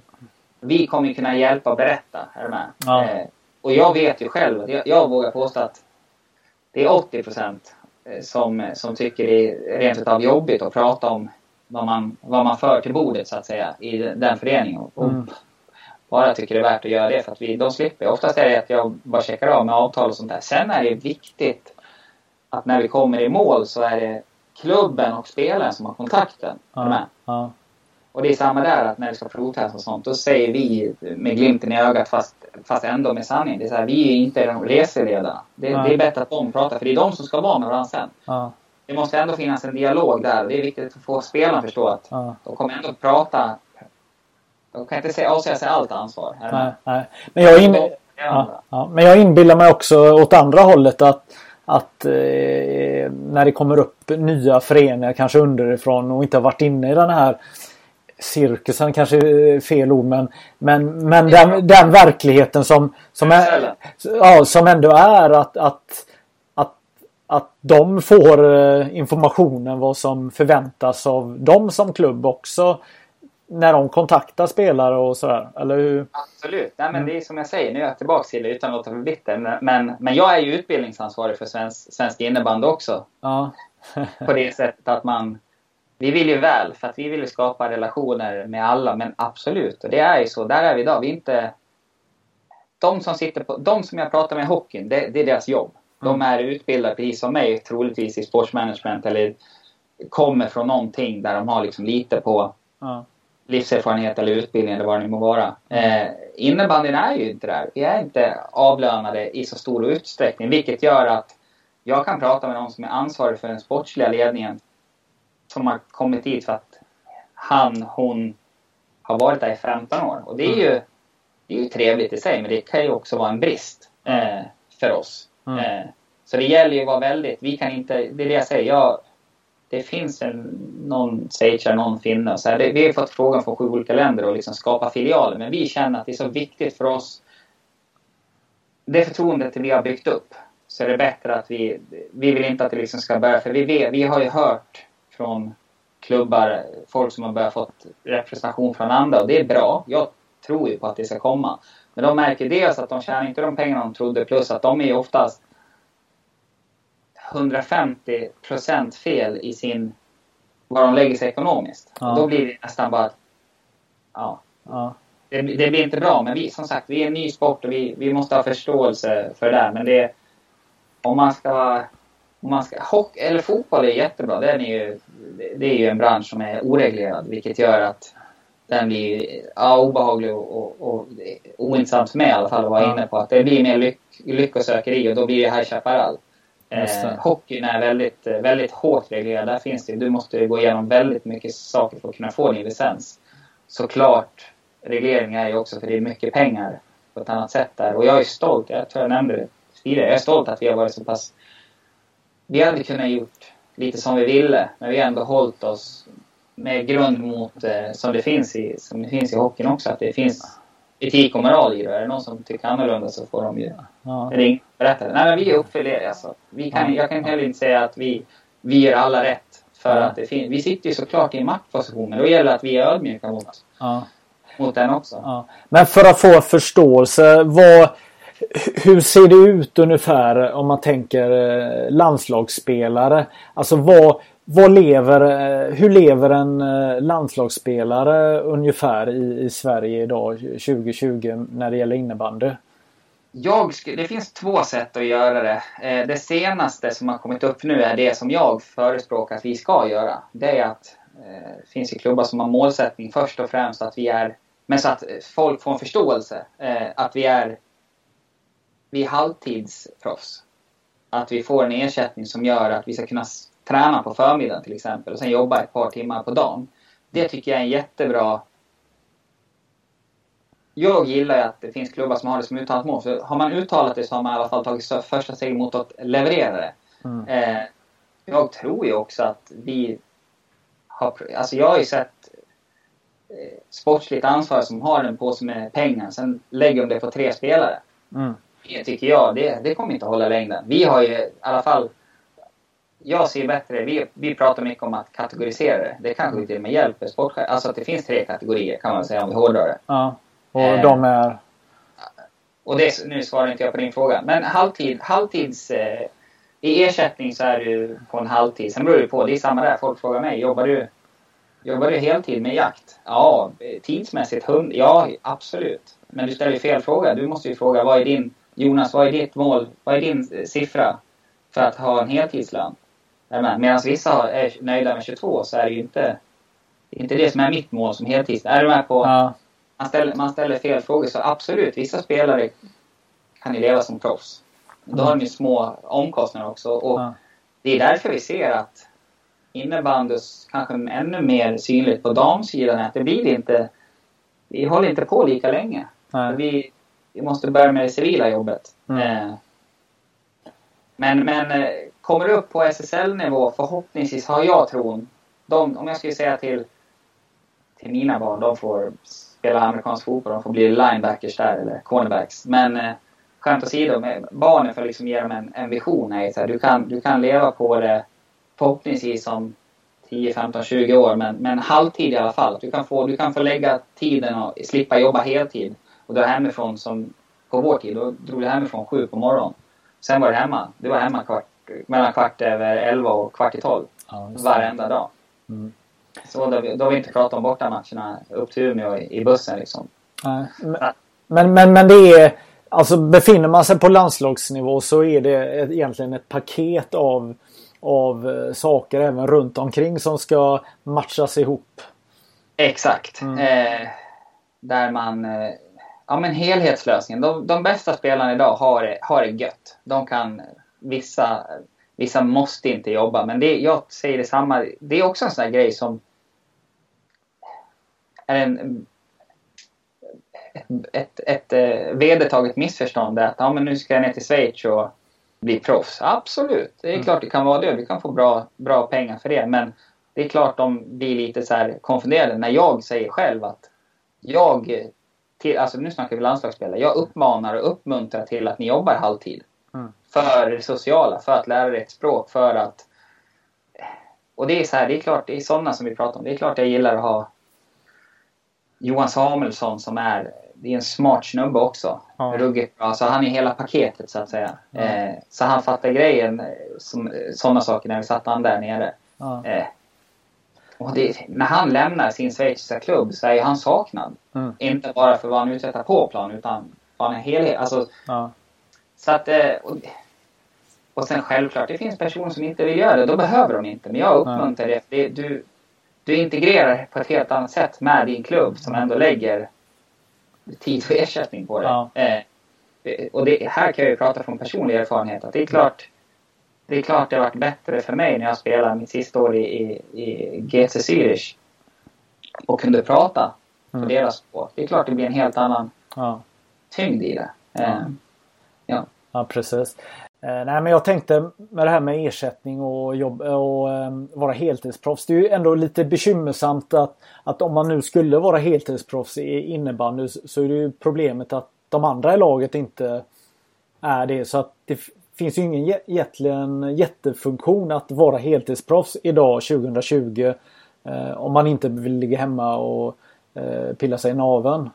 vi kommer ju kunna hjälpa och berätta. Är med? Ja. Eh, och jag vet ju själv, jag, jag vågar påstå att det är 80 procent eh, som, som tycker det är rent utav jobbigt att prata om vad man, vad man för till bordet så att säga i den föreningen. Och, mm bara tycker det är värt att göra det för att vi, de slipper. Oftast är det att jag bara checkar av med avtal och sånt där. Sen är det viktigt att när vi kommer i mål så är det klubben och spelaren som har kontakten med. Ja. Och det är samma där att när vi ska provtesta och sånt, då säger vi med glimten i ögat fast, fast ändå med sanning. Det är så här, vi är inte de reseledarna. Det, ja. det, är bättre att de pratar, för det är de som ska vara med varandra sen. Det måste ändå finnas en dialog där. Det är viktigt att få spelarna att förstå att de kommer ändå att prata de kan inte avsäga sig allt ansvar. Nej, nej. Men, jag in, ja, ja, men jag inbillar mig också åt andra hållet att, att eh, när det kommer upp nya föreningar kanske underifrån och inte har varit inne i den här cirkusen kanske är fel ord men, men, men den, den verkligheten som, som, är, ja, som ändå är att, att, att, att de får eh, informationen vad som förväntas av dem som klubb också när de kontaktar spelare och sådär, eller hur? Absolut. Nej, men det är som jag säger, nu är jag tillbaka till det utan att låta för bitter. Men, men jag är ju utbildningsansvarig för svensk, svensk innebandy också. Ja. på det sättet att man... Vi vill ju väl, för att vi vill skapa relationer med alla, men absolut. Och det är ju så. Där är vi idag. Vi inte... De som sitter på... De som jag pratar med i hockeyn, det, det är deras jobb. De mm. är utbildade precis som mig, troligtvis i sportsmanagement eller kommer från någonting där de har liksom lite på ja livserfarenhet eller utbildning eller vad det nu må vara. Eh, innebandyn är ju inte där. Vi är inte avlönade i så stor utsträckning vilket gör att jag kan prata med någon som är ansvarig för den sportsliga ledningen som har kommit dit för att han, hon har varit där i 15 år. Och det är ju, det är ju trevligt i sig men det kan ju också vara en brist eh, för oss. Mm. Eh, så det gäller ju att vara väldigt, vi kan inte, det är det jag säger, jag det finns en, någon schweizare, någon finne. Så här, det, vi har fått frågan från sju olika länder att liksom skapa filialer. Men vi känner att det är så viktigt för oss. Det förtroendet vi har byggt upp. Så är det bättre att vi... Vi vill inte att det liksom ska börja... För vi, vet, vi har ju hört från klubbar, folk som har börjat fått representation från andra. Och det är bra. Jag tror ju på att det ska komma. Men de märker dels att de tjänar inte de pengarna de trodde. Plus att de är oftast 150 procent fel i sin... Var de lägger sig ekonomiskt. Ja. Och då blir det nästan bara... Ja. ja. Det, det, blir inte bra. Men vi, som sagt, vi är en ny sport och vi, vi måste ha förståelse för det där. Men det... Om man ska... Om man ska hockey, eller fotboll är jättebra. Den är ju, det är ju en bransch som är oreglerad. Vilket gör att den blir ja, obehaglig och, och, och ointressant för mig i alla fall att vara inne på. Att det blir mer lyck, lyckosökeri och då blir det High Chaparral. Eh, hockeyn är väldigt, eh, väldigt hårt reglerad. Där finns det, du måste gå igenom väldigt mycket saker för att kunna få din licens. Såklart, reglering är ju också för det är mycket pengar på ett annat sätt där. Och jag är stolt, jag tror jag nämnde det tidigare, jag är stolt att vi har varit så pass... Vi hade kunnat gjort lite som vi ville, men vi har ändå hållit oss med grund mot, eh, som, det finns i, som det finns i hockeyn också, att det finns etik och moral i det. Är det någon som tycker annorlunda så får de ju ja. ringa och berätta det. Nej men vi uppfyller det alltså. Vi kan, Jag kan heller inte säga att vi, vi gör alla rätt. För ja. att det finns, vi sitter ju såklart i en maktposition men då gäller det att vi är ödmjuka mot, ja. mot den också. Ja. Men för att få förståelse, vad, hur ser det ut ungefär om man tänker eh, landslagsspelare? Alltså vad, vad lever, eh, hur lever en eh, landslagsspelare ungefär i, i Sverige idag 2020 när det gäller innebandy? Jag, det finns två sätt att göra det. Eh, det senaste som har kommit upp nu är det som jag förespråkar att vi ska göra. Det är att det finns ju klubbar som har målsättning först och främst att vi är, men så att folk får en förståelse, att vi är, vi är halvtidsproffs. Att vi får en ersättning som gör att vi ska kunna träna på förmiddagen till exempel och sen jobba ett par timmar på dagen. Det tycker jag är en jättebra... Jag gillar ju att det finns klubbar som har det som uttalat mål. För har man uttalat det så har man i alla fall tagit första steget mot att leverera det. Mm. Eh, jag tror ju också att vi har... Alltså jag har ju sett eh, sportsligt ansvar som har en påse med pengar. Sen lägger de det på tre spelare. Mm. Det tycker jag, det, det kommer inte att hålla längden. Vi har ju i alla fall jag ser bättre, vi, vi pratar mycket om att kategorisera det. Det kanske till och med hjälper sportchef. Alltså att det finns tre kategorier kan man säga om vi hårdrar det. Ja, och eh, de är? Och det, nu svarar inte jag på din fråga. Men halvtid, halvtids... Eh, I ersättning så är du på en halvtid. Sen beror det på, det är samma där. Folk frågar mig, jobbar du, jobbar du heltid med jakt? Ja, tidsmässigt hund, ja absolut. Men du ställer ju fel fråga. Du måste ju fråga, vad är din... Jonas, vad är ditt mål? Vad är din eh, siffra för att ha en heltidslön? Medan vissa är nöjda med 22 så är det ju inte, inte det som är mitt mål som heltids. Är du med på... Ja. Man, ställer, man ställer fel frågor så absolut, vissa spelare kan ju leva som proffs. Då mm. har de ju små omkostnader också. Och ja. Det är därför vi ser att innebandys kanske ännu mer synligt på damsidan att det blir inte... Vi håller inte på lika länge. Vi, vi måste börja med det civila jobbet. Mm. Eh, men, men eh, kommer upp på SSL-nivå, förhoppningsvis har jag tron. De, om jag skulle säga till, till mina barn. De får spela amerikansk fotboll, de får bli linebackers där eller cornerbacks. Men eh, skämt åsido, med barnen för att liksom ge dem en, en vision Här, så här, du, kan, du kan leva på det förhoppningsvis som 10, 15, 20 år, men, men halvtid i alla fall. Du kan, få, du kan få lägga tiden och slippa jobba heltid och dra hemifrån som på vår tid. Då drog du hemifrån sju på morgonen. Sen var du hemma. Du var hemma kvart, mellan kvart över elva och kvart i tolv. Ja, varenda dag. Mm. Så då, då har vi inte pratat om bortamatcherna upp till Umeå i, i bussen liksom. Nej. Men, men, men det är... Alltså befinner man sig på landslagsnivå så är det egentligen ett paket av, av eh, saker även runt omkring som ska matchas ihop. Exakt. Mm. Eh, där man... Eh, ja men helhetslösningen. De, de bästa spelarna idag har har det gött. De kan... Vissa, vissa måste inte jobba. Men det, jag säger detsamma. Det är också en sån här grej som är en ett, ett, ett vedertaget missförstånd är att ja, men nu ska jag ner till Schweiz och bli proffs. Absolut, det är mm. klart det kan vara det. Du kan få bra, bra pengar för det. Men det är klart de blir lite så här konfunderade när jag säger själv att jag, till, alltså nu snackar vi landslagsspelare, jag uppmanar och uppmuntrar till att ni jobbar halvtid. För sociala, för att lära dig ett språk, för att... Och det är så här, det är klart, det är sådana som vi pratar om. Det är klart jag gillar att ha Johan Samuelsson som är, det är en smart snubbe också. Ja. Ruggigt bra. Alltså han är hela paketet så att säga. Ja. Eh, så han fattar grejen, eh, som, sådana saker när vi satt han där nere. Ja. Eh, och det, när han lämnar sin schweiziska klubb så är han saknad. Mm. Inte bara för vad han uträttar på plan utan för han är helhet. Alltså, Så att, eh, och, och sen självklart, det finns personer som inte vill göra det. Då behöver de inte. Men jag uppmuntrar det. det du, du integrerar på ett helt annat sätt med din klubb som ändå lägger tid och ersättning på det. Ja. Eh, och det, här kan jag ju prata från personlig erfarenhet att det är klart det är klart det har varit bättre för mig när jag spelade mitt sista år i, i, i GC Zürich och kunde prata på mm. deras språk. Det är klart det blir en helt annan ja. tyngd i det. Eh, ja. ja. precis. Eh, nej men jag tänkte med det här med ersättning och jobb och eh, vara heltidsproffs. Det är ju ändå lite bekymmersamt att, att om man nu skulle vara heltidsproffs i innebandy så är det ju problemet att de andra i laget inte är det. Så att det finns ju ingen egentligen jättefunktion att vara heltidsproffs idag 2020. Eh, om man inte vill ligga hemma och eh, pilla sig i naveln.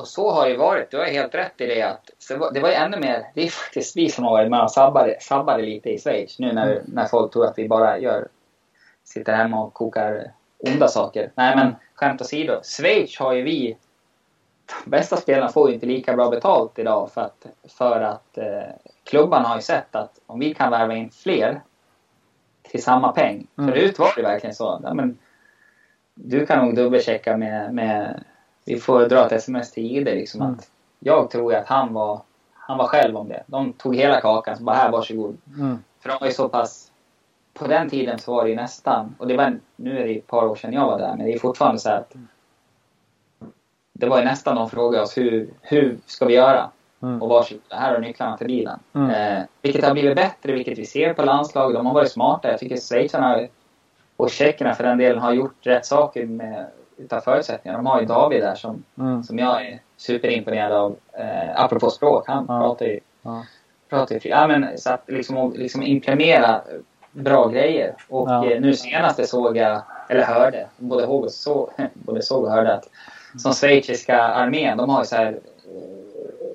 Och så har det varit. Du har helt rätt i det att det var ju ännu mer, det är faktiskt vi som har varit med och sabbade, sabbade lite i Schweiz nu när, mm. när folk tror att vi bara gör, sitter hemma och kokar onda saker. Nej men skämt åsido, Schweiz har ju vi, de bästa spelarna får ju inte lika bra betalt idag för att, för att eh, klubbarna har ju sett att om vi kan värva in fler till samma peng. Mm. Förut var det verkligen så. Ja, men, du kan nog dubbelchecka med, med vi får dra ett sms till Ide liksom mm. att jag tror att han var, han var själv om det. De tog hela kakan så bara här varsågod. Mm. För de var ju så pass, på den tiden så var det ju nästan, och det var, nu är det ett par år sedan jag var där, men det är fortfarande så att det var ju nästan de frågade oss hur, hur ska vi göra? Mm. Och varsågod, här har nycklarna till bilen. Mm. Eh, vilket har blivit bättre, vilket vi ser på landslaget. De har varit smarta. Jag tycker schweizarna och tjeckerna för den delen har gjort rätt saker med utav förutsättningar. De har ju David där som, mm. som jag är superimponerad av. Eh, apropå språk, han ja. pratar ju... Ja. Pratar ju ja, men, så att liksom, liksom implementera bra grejer. Och ja. eh, nu senast såg jag, eller hörde, både, såg och så, både såg och hörde att som schweiziska armén, de har ju så här eh,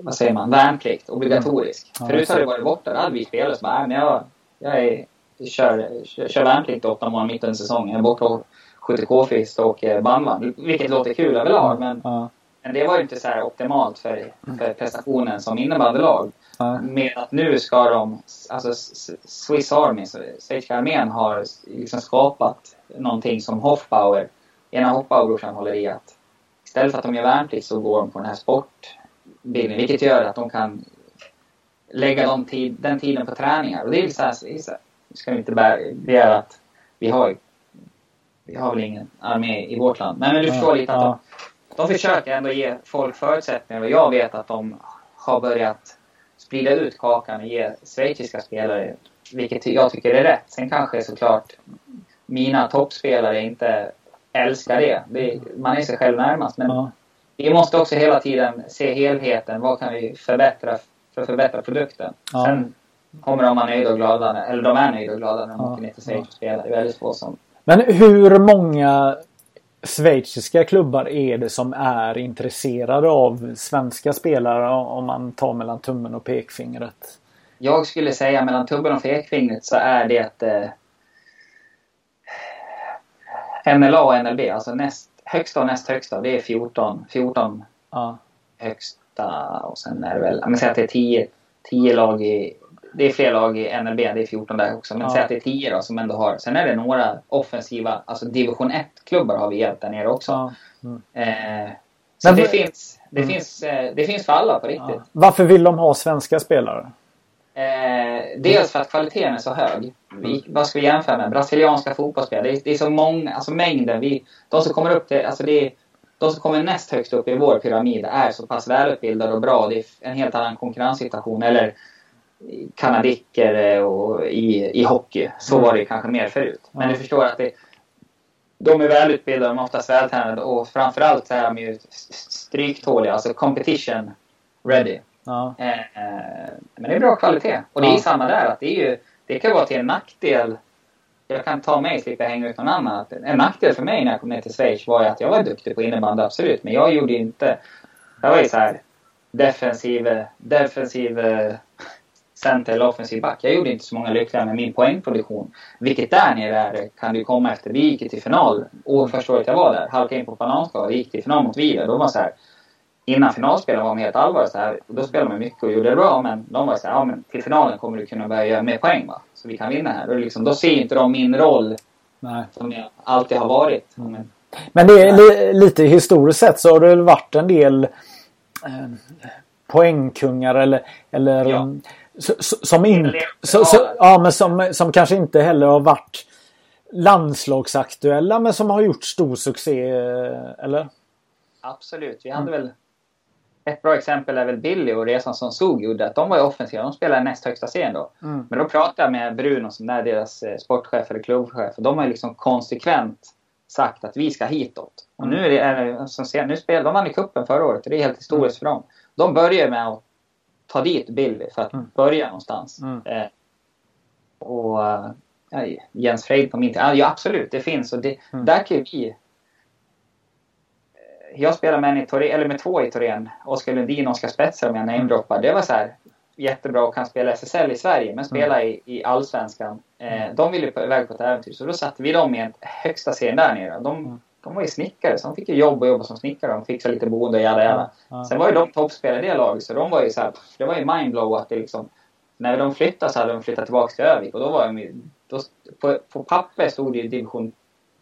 vad säger man, värnplikt, obligatorisk. Ja, Förut har det varit borta, då hade vi spelare som bara, men jag, jag, är, kör, kör, kör värnplikt åtta månader mitt under säsongen. Jag är borta skjuter k-fist och eh, bandvagn. Vilket låter kul överlag men, ja. men det var ju inte så här optimalt för, för prestationen som innebandylag. Ja. Med att nu ska de, alltså Swiss Army, schweiziska armén har liksom skapat någonting som Hoffbauer, ena Hoffbauer-brorsan håller i att istället för att de gör värnplikt så går de på den här sportbilden. Vilket gör att de kan lägga de tid, den tiden på träningar. Och det är så här, nu ska vi inte begära att vi har vi har väl ingen armé i vårt land. Men, du förstår lite att de, de försöker ändå ge folk förutsättningar. Och jag vet att de har börjat sprida ut kakan och ge schweiziska spelare, vilket jag tycker är rätt. Sen kanske såklart mina toppspelare inte älskar det. det man är sig själv närmast. Men Ja. vi måste också hela tiden se helheten. Vad kan vi förbättra för att förbättra produkten? Ja. Sen kommer de vara nöjda och glada. Eller de är nöjda och glada när de Ja. åker ner till Schweiz och spelar. Det är väldigt få som... Men hur många schweiziska klubbar är det som är intresserade av svenska spelare om man tar mellan tummen och pekfingret? Jag skulle säga mellan tummen och pekfingret så är det eh, NLA och NLB. Alltså näst, högsta och näst högsta. Det är 14. 14 Ja. högsta och sen är det väl, men säg att det är 10, 10 lag i, det är fler lag i NLB, det är 14 där också, men Ja. säg att det är 10 då som ändå har, sen är det några offensiva, alltså division 1-klubbar har vi hjälpt där nere också. Ja. Eh, så Men det, vad- finns, det, Mm. finns, eh, det finns för alla på riktigt. Ja. Varför vill de ha svenska spelare? Eh, dels för att kvaliteten är så hög. Vi, vad ska vi jämföra med? Brasilianska fotbollsspelare. Det är, det är så många, alltså mängden. Vi, de som kommer upp till, alltså det är, de som kommer näst högst upp i vår pyramid är så pass välutbildade och bra. Det är en helt annan konkurrenssituation. Eller kanadicker och i, i hockey. Så Mm. var det kanske mer förut. Men du förstår att det, de är välutbildade, de är oftast vältränade och framförallt så är de ju stryktåliga. Alltså competition ready. Ja. Eh, eh, men det är bra kvalitet. Och det är Ja. samma där. Att det, är ju, det kan vara till en nackdel. Jag kan ta mig slippa hänga ut någon annan. En nackdel för mig när jag kom ner till Schweiz var ju att jag var duktig på innebandy, absolut. Men jag gjorde inte... Jag var ju så här defensiv, defensiv center eller offensiv back. Jag gjorde inte så många lyckliga med min poängproduktion. Vilket där nere är, kan du komma efter. Vi gick till final. Och första året jag var där, halkade in på bananskal. Vi gick till final mot Vive. Då var så här, innan finalspelen var de helt allvar så här. Då spelade man mycket och gjorde det bra. Men de var så här, ja men till finalen kommer du kunna börja göra mer poäng va. Så vi kan vinna här. Och liksom, då ser inte de min roll Nej. som jag alltid har varit. Men, Men det är li, lite historiskt sett så har det väl varit en del eh, poängkungar eller, eller Ja. Mm, som, in, så, så, ja, men som, som kanske inte heller har varit landslagsaktuella men som har gjort stor succé. eh, Eller? absolut. Vi hade väl... Ett bra exempel är väl Billy och resan som Zug gjorde. Att de var ju offensiva. De spelade näst högsta serien då. Mm. Men då pratade jag med Bruno som är deras eh, sportchef eller klubbchef. Och de har ju liksom konsekvent sagt att vi ska hitåt. Och nu är det, är det som ser, nu spelar, de vann i cupen förra året och det är helt historiskt för dem. De börjar med att ta dit Billy för att Mm. börja någonstans. Mm. Eh, och eh, ja, Jens Freid på min tid. Ja, absolut, det finns. Och det, Mm. där kan vi... eh, Jag spelar med, en i Torén, eller med två i Torén. Oskar Lundin och Oskar Spetser om jag namedroppar. Det var så här jättebra och kan spela SSL i Sverige men spela i, i Allsvenskan. Eh, de ville iväg på ett äventyr så då satte vi dem i högsta serien där nere. De, Mm. De var ju snickare så de fick ju jobb och jobba som snickare. De fixade lite boende och jada jada. Ja. Sen var ju de toppspelare i det laget så de var ju så här, det var ju mindblow att det liksom när de flyttade så hade de flyttat tillbaka till Övik och då var de ju, då, på, på papper stod det ju division,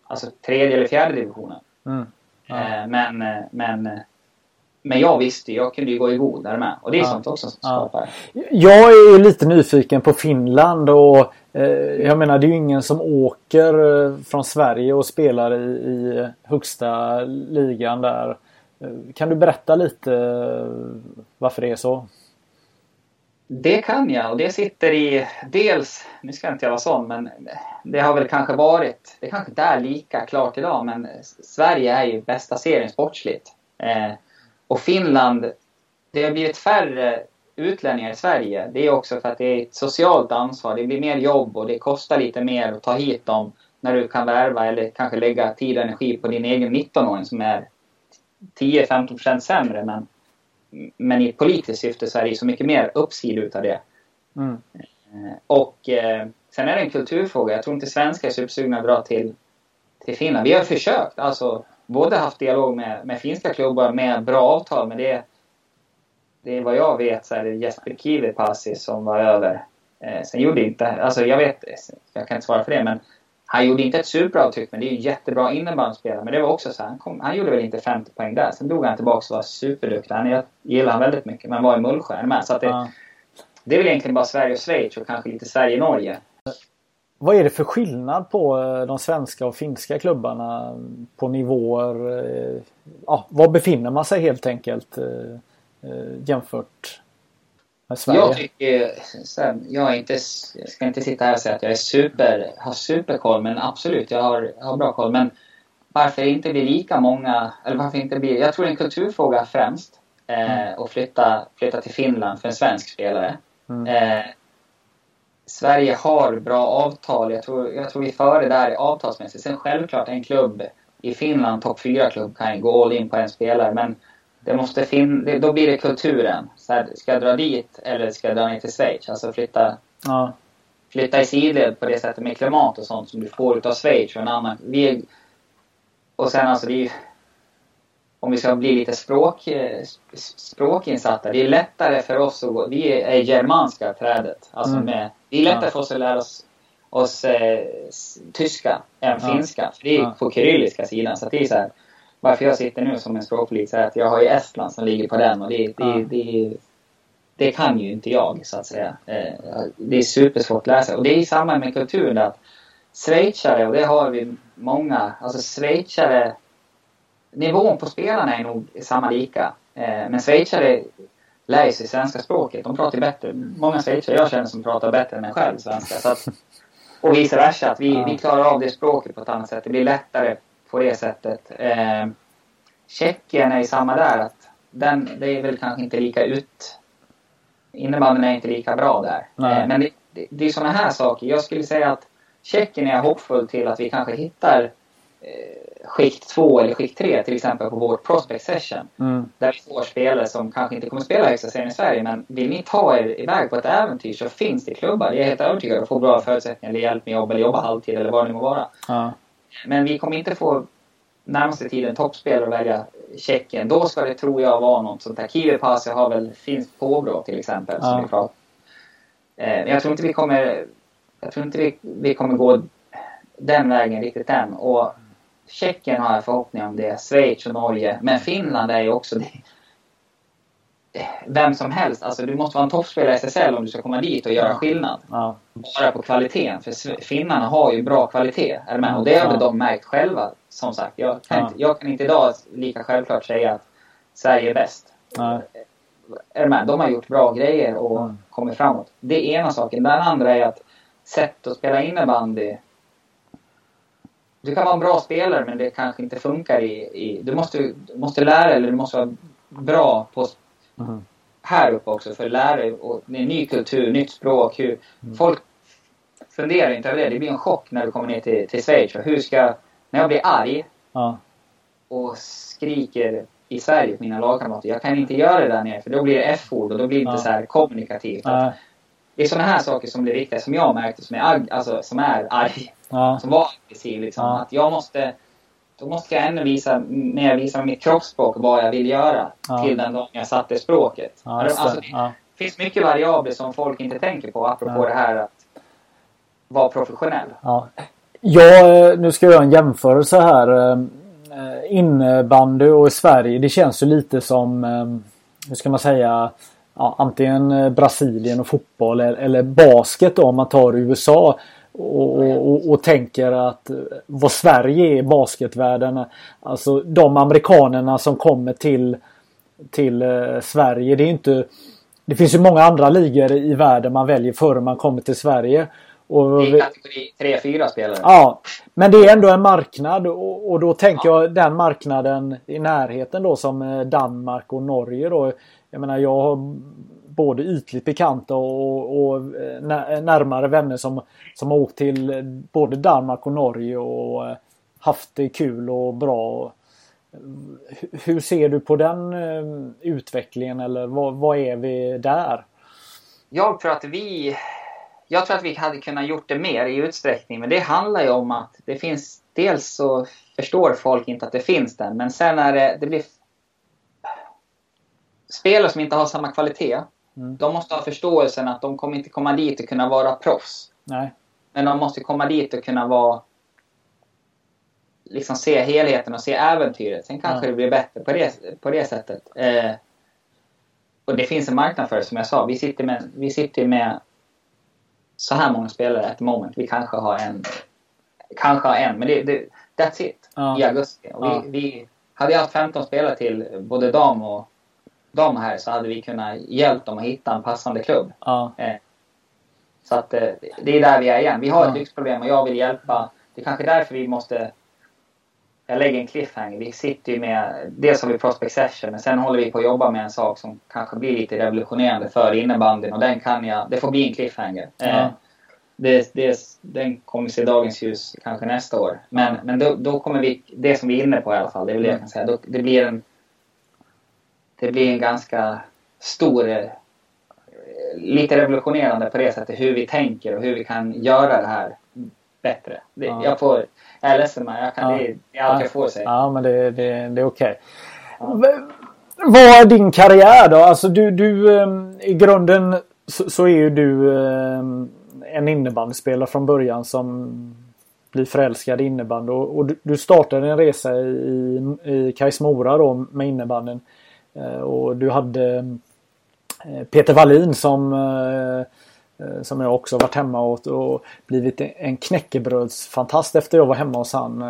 alltså tredje eller fjärde divisionen. Mm. Ja. Eh, men, eh, men, eh, men jag visste ju, jag kunde ju gå i god där med. Och det är Ja. sånt också som Ja. skapar. Jag är lite nyfiken på Finland och Eh, jag menar det är ju ingen som åker eh, från Sverige och spelar i, i högsta ligan där. Eh, kan du berätta lite varför det är så? Det kan jag och det sitter i dels, nu ska jag inte jag vara sån, men det har väl kanske varit, det kanske inte är lika klart idag, men Sverige är ju bästa serien sportsligt. Eh, och Finland, det har blivit färre utlänningar i Sverige. Det är också för att det är ett socialt ansvar. Det blir mer jobb och det kostar lite mer att ta hit dem när du kan värva eller kanske lägga tid och energi på din egen 19-åring som är 10-15% sämre. Men, men i ett politiskt syfte så är det så mycket mer uppsida utav det. Mm. Eh, Och eh, sen är det en kulturfråga. Jag tror inte svenskar är supersugna att dra till, till Finland. Vi har försökt. Alltså, både haft dialog med, med finska klubbar med bra avtal. Men det, det är vad jag vet så är det Jesper Kivipassi som var över. Eh, sen gjorde inte, alltså jag vet, jag kan inte svara för det men han gjorde inte ett superavtryck men det är ju jättebra innebandyspelare. Men det var också så här, han, kom, han gjorde väl inte 50 poäng där. Sen drog han tillbaka och var superduktig. Han jag gillar han väldigt mycket men var i Mullsjö med. Så det, Ja. det är väl egentligen bara Sverige och Schweiz och kanske lite Sverige och Norge. Vad är det för skillnad på eh, de svenska och finska klubbarna på nivåer? eh, Ja, var befinner man sig helt enkelt eh, jämfört med Sverige? Jag tycker, jag, inte, jag ska inte sitta här och säga att jag är super, har superkoll, men absolut, jag har, har bra koll. Men varför inte blir lika många, eller varför inte blir, jag tror det är en kulturfråga främst. Eh, Mm. och flytta, flytta till Finland för en svensk spelare. Mm. Eh, Sverige har bra avtal. Jag tror, jag tror vi är före där avtalsmässigt. Sen självklart en klubb i Finland, topp 4-klubb, kan ju gå all in på en spelare. Men det måste fin då blir det kulturen. Så här, ska jag dra dit eller ska jag dra ner till Schweiz? Alltså flytta, Ja. flytta i sidled på det sättet med klimat och sånt som du får utav Schweiz och en annan. Vi och sen alltså det är om vi ska bli lite språk, eh, sp- språkinsatta. Det är lättare för oss att gå, vi är germanska trädet. Alltså Mm. med, det är lättare Ja. för oss att lära oss, oss eh, tyska än Ja. finska. För det är Ja. på kyrilliska sidan. Så det är så här, varför jag sitter nu som en språkpolis är att jag har ju Estland som ligger på den och det, det, Ja. det, det kan ju inte jag så att säga. Eh, Det är supersvårt att läsa. Och det är i samband med kulturen att schweizare, och det har vi många, alltså schweizare, nivån på spelarna är nog samma lika. Eh, Men schweizare lär sig svenska språket. De pratar bättre. Många schweizare jag känner som pratar bättre än mig själv svenska. Att, och vice versa. Att vi, vi klarar av det språket på ett annat sätt. Det blir lättare på det sättet. Eh, Tjeckien är ju samma där. Att den, det är väl kanske inte lika ut... Innebandyn är inte lika bra där. Eh, men det, det, det är sådana här saker. Jag skulle säga att Tjeckien är jag hoppfull till att vi kanske hittar eh, skikt 2 eller skikt 3 till exempel på vårt prospect session. Mm. Där vi får spelare som kanske inte kommer spela högsta serien i Sverige men vill ni ta er iväg på ett äventyr så finns det klubbar. Jag är helt övertygad om att få bra förutsättningar eller hjälp med jobb eller jobba halvtid eller vad det nu må vara. Ja. Men vi kommer inte få närmaste tiden toppspelare att välja Tjeckien. Då ska det, tror jag, vara något sånt här. Kiwi Pasi har väl finskt påbrå till exempel. Som Ja. vi pratar. Eh, men jag tror inte vi kommer... Jag tror inte vi, vi kommer gå den vägen riktigt än. Och Tjeckien har jag förhoppningar om det. Schweiz och Norge. Men Finland är ju också det. Vem som helst. Alltså du måste vara en toppspelare i SSL om du ska komma dit och göra skillnad Ja. bara på kvaliteten. För finnarna har ju bra kvalitet. Är med? Och det har Ja. de märkt själva. Som sagt, jag kan, Ja. inte, jag kan inte idag lika självklart säga att Sverige är bäst. Nej. Är med? De har gjort bra grejer och Mm. kommit framåt. Det är ena saken. Den andra är att sätt att spela innebandy. Du kan vara en bra spelare men det kanske inte funkar i... i du, måste, du måste lära eller du måste vara bra på Mm. här uppe också för att lära dig. Ny kultur, nytt språk. Hur, Mm. Folk funderar inte över det. Det blir en chock när du kommer ner till, till Schweiz. Hur ska... När jag blir arg Ja. och skriker i Sverige på mina lagkamrater. Jag kan inte göra det där nere för då blir det F-ord och då blir det inte Ja. så här kommunikativt. Nej. Det är sådana här saker som blir viktiga som jag märkte som är, ag- alltså, som är arg. Ja. Som var aggressiv liksom. Ja. Att jag måste... Då måste jag ännu visa, mer visa mitt kroppsspråk vad jag vill göra. Ja. Till den dagen jag satte språket. Ja, alltså, det ja. finns mycket variabler som folk inte tänker på apropå det här att vara professionell. Ja. Jag, eh, nu ska jag göra en jämförelse här. eh, Innebandy och i Sverige. Det känns ju lite som, eh, hur ska man säga, ja, antingen Brasilien och fotboll eller, eller basket då, om man tar USA. Och, och, och tänker att eh, vad Sverige är i basketvärlden. Alltså de amerikanerna som kommer till, till eh, Sverige. Det är inte det finns ju många andra ligor i världen man väljer före man kommer till Sverige. Och Det är kategori 3-4 spelare. Ja, men det är ändå en marknad och, och då tänker jag den marknaden i närheten då som eh, Danmark och Norge då. Jag menar jag har både ytligt bekanta och, och eh, närmare vänner som, som har åkt till eh, både Danmark och Norge och eh, haft det kul och bra. Hur- ser du på den utvecklingen eller vad, vad är vi där? Jag tror att vi... Jag tror att vi hade kunnat gjort det mer i utsträckning. Men det handlar ju om att det finns... Dels så förstår folk inte att det finns den. Men sen är det... Det blir... Spelare som inte har samma kvalitet. Mm. De måste ha förståelsen att de kommer inte komma dit och kunna vara proffs. Nej. Men de måste komma dit och kunna vara... Liksom se helheten och se äventyret. Sen kanske Ja. det blir bättre på det, på det sättet. Eh, och det finns en marknad för det som jag sa. Vi sitter med, vi sitter med så här många spelare at the moment. Vi kanske har en. Kanske har en, men det, det, that's it. Ja. I augusti. Och Ja. vi, vi, hade jag haft 15 spelare till både dam och dam här så hade vi kunnat hjälpt dem att hitta en passande klubb. Ja. Eh, så att eh, det är där vi är igen. Vi har ett Ja. lyxproblem och jag vill hjälpa. Det är kanske därför vi måste jag lägger en cliffhanger. Vi sitter ju med, dels har vi Prospect Session men sen håller vi på att jobba med en sak som kanske blir lite revolutionerande för innebandyn och den kan jag, det får bli en cliffhanger. Ja. Eh, det, det, den kommer se dagens ljus kanske nästa år. Men, men då, då kommer vi, det som vi är inne på i alla fall, det är väl det jag kan säga. Då, det blir en det blir en ganska stor, eh, lite revolutionerande på det sättet hur vi tänker och hur vi kan göra det här bättre. Det, Ja. Jag får, jag är ledsen men jag kan, Ja. det, det är allt jag får säga. Ja, men det, det, det är okej. V- Vad är din karriär då? Alltså du, du ehm, i grunden så, så är ju du ehm, en innebandyspelare från början som blir förälskad i innebandy. Och, och du, startade en resa i, i Kais Mora då med innebandyn. Eh, och du hade eh, Peter Wallin som eh, som jag också varit hemma åt och blivit en knäckebrödsfantast efter jag var hemma hos han.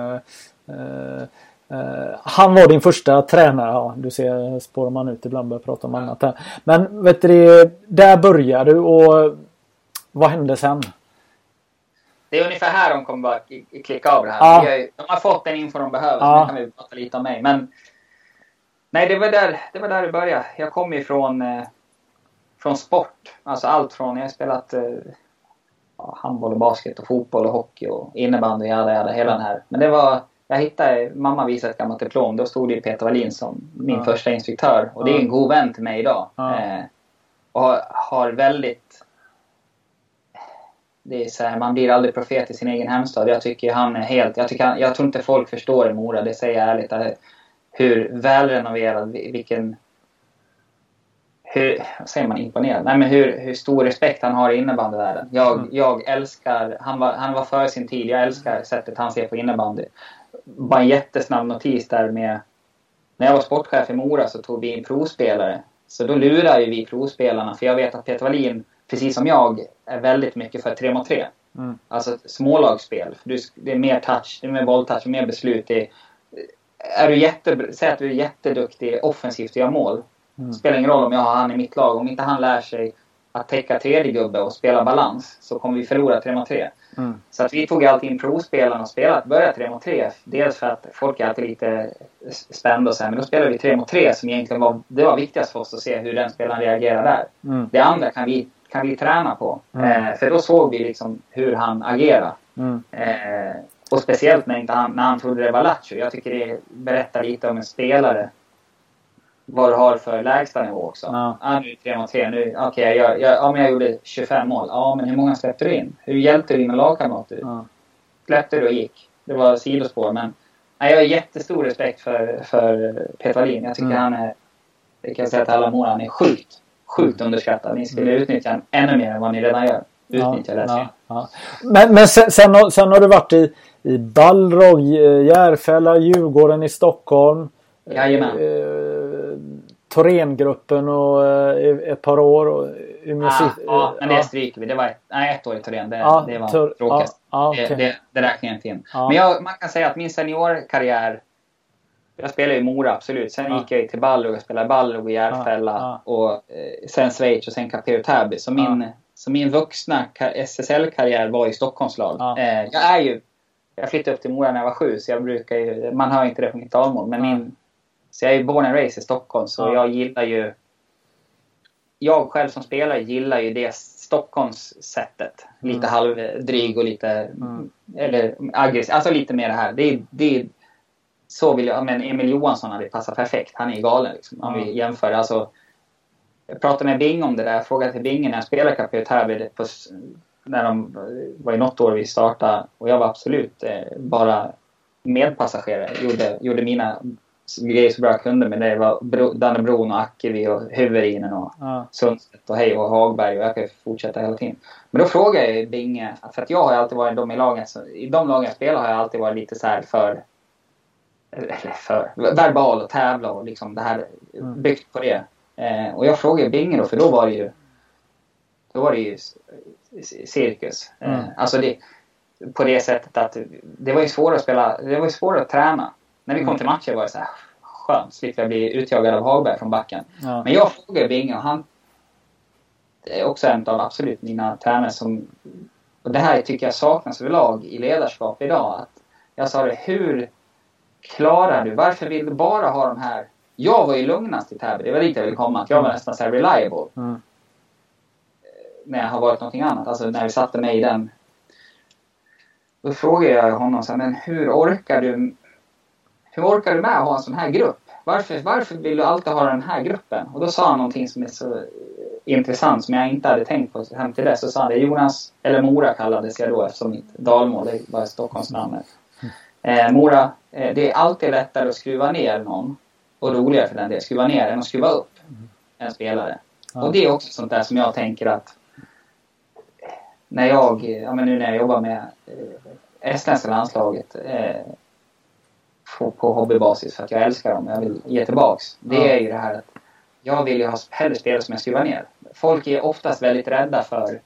Han var din första tränare. Ja, du ser, spårar man ut ibland börjar prata om annat här. Men vet du, där började du och vad hände sen? Det är ungefär här de kommer bara klicka av det här. Ja. De har fått den info de behöver, Ja. nu kan vi prata lite om mig. Men nej, det var där det, var där det började. Jag kommer ju från, eh, från sport. Alltså allt från, jag har spelat eh, handboll och basket och fotboll och hockey och innebandy, jada, jada, hela den här. Men det var, jag hittade, mamma visade ett gammalt diplom. Då stod det Peter Wallin som min Ja. första instruktör. Och det är en god vän till mig idag. Ja. Eh, och har, har väldigt det är så här, man blir aldrig profet i sin egen hemstad. Jag tycker han är helt... Jag, tycker han, jag tror inte folk förstår i Mora, det säger jag ärligt. Hur välrenoverad, vi- vilken... Hur, vad säger man imponerad? Nej men hur, hur stor respekt han har i innebandyvärlden. Jag, Mm. jag älskar... Han var, han var före sin tid. Jag älskar sättet han ser på innebandy. Bara en jättesnabb notis där med... När jag var sportchef i Mora så tog vi in provspelare. Så då lurar ju vi provspelarna. För jag vet att Peter Wallin, precis som jag, är väldigt mycket för 3 mot 3. Mm. Alltså smålagsspel. Det är mer touch, det är mer bolltouch, mer beslut. Det är, är du jätte, säg att du är jätteduktig offensivt och gör mål. Mm. Spelar ingen roll om jag har han i mitt lag. Om inte han lär sig att täcka tredje gubbe och spela balans så kommer vi förlora 3 mot 3. Mm. Så att vi tog alltid in provspelarna och spelade, började 3 mot 3. Dels för att folk är alltid lite spända och så här, men då spelade vi 3 mot 3 som egentligen var, det var viktigast för oss att se hur den spelaren reagerar där. Mm. Det andra kan vi, kan vi träna på. Mm. Eh, för då såg vi liksom hur han agerar. Mm. Eh, och speciellt när, inte han, när han det var Lattjo. Jag tycker det berättar lite om en spelare. Vad du har för lägstanivå också. Ja. Ah, nu är det 3 mot 3. Nu, okej, jag, jag, ja, men jag gjorde 25 mål. Ja, men hur många släppte du in? Hur hjälpte du dina lagkamrater? Ja. Släppte du och gick? Det var sidospår, men nej, jag har jättestor respekt för, för Peter Wallin. Jag tycker Mm. han är, det kan jag säga till alla Mora, han är sjukt, sjukt underskattad. Ni skulle utnyttja honom ännu mer än vad ni redan gör. Utnyttja det. Mm. ja, ja. Men, men sen, sen, sen har du varit i, i Balrog, eh, Järfälla, Djurgården i Stockholm. Jajamän. Eh, Thorengruppen och eh, ett par år. Och, Umeå Ah, City- ja, men det ja. stryker vi. Det var ett, nej, ett år i Torén. Det, Ja, det var tur- tråkigast. ja, ja, det, det, det räknar inte in. Ja. Men jag, man kan säga att min seniorkarriär jag spelade i Mora, absolut. Sen Ja. gick jag till Balrog och spelade Balrog och Järfälla. Ja, Och eh, sen Schweiz och sen Capeo Täby. Så min, så min vuxna ka- SSL-karriär var i Stockholmslag. Ja. Eh, jag är ju... Jag flyttade upp till Mora när jag var sju, så jag brukar ju... Man hör inte det på mitt talmål, men min... Så jag är ju born and raised i Stockholm, så Ja. jag gillar ju... Jag själv som spelare gillar ju det Stockholms-sättet. Lite Mm. halvdryg och lite... Mm. Eller aggressiv. Alltså lite mer det här. Det är, det så vill jag... Men Emil Johansson hade passat perfekt. Han är ju galen liksom. Om Ja. vi jämför. Alltså, jag pratade med Bing om det där. Jag frågade till Bing när jag spelade Capio Täby på när de var i något år vi startade. Och jag var absolut eh, bara medpassagerare. Gjorde, gjorde mina grejer så bra jag kunde. Men det var Bro, Dannebron och Ackevi och Huverinen och Ja. Sundstedt och Hej och Hagberg och jag kan ju fortsätta hela tiden. Men då frågade jag Binge, för att jag har alltid varit de i lagen, så- i de lagen jag spelar har jag alltid varit lite så här för, eller för, verbal och tävla och liksom det här Mm. byggt på det. Eh, och jag frågade Binge då, för då var det ju, då var det ju cirkus. Eh, Mm. alltså det, på det sättet att det var ju svårare att spela, det var ju svårare att träna. När vi kom Mm. till matcher var det så här, skönt, slipper jag bli utjagad av Hagberg från backen. Ja. Men jag frågade Binge och han det är också en av absolut mina tränare som... Och det här tycker jag saknas överlag i ledarskap idag. Att jag sa det, hur... klarar du? Varför vill du bara ha de här? Jag var ju lugnast i Täby. Det var dit jag ville komma. Att jag var nästan så reliable. Mm. När jag har varit någonting annat. Alltså när vi satte mig i den. Då frågade jag honom så här, men hur orkar du? Hur orkar du med att ha en sån här grupp? Varför, varför vill du alltid ha den här gruppen? Och då sa han någonting som är så intressant som jag inte hade tänkt på hem till dess. Så sa han det. Jonas, eller Mora kallades jag då eftersom mitt dalmål det var Stockholmsnamnet. Eh, Mora, eh, det är alltid lättare att skruva ner någon och roligare för den delen, skruva ner än att skruva upp en spelare. Ja. Och det är också sånt där som jag tänker att när jag, ja men nu när jag jobbar med eh, estländska landslaget eh, på, på hobbybasis för att jag älskar dem, jag vill ge tillbaks. Det Ja. är ju det här att jag vill ju ha hellre spelare som jag skruvar ner. Folk är oftast väldigt rädda för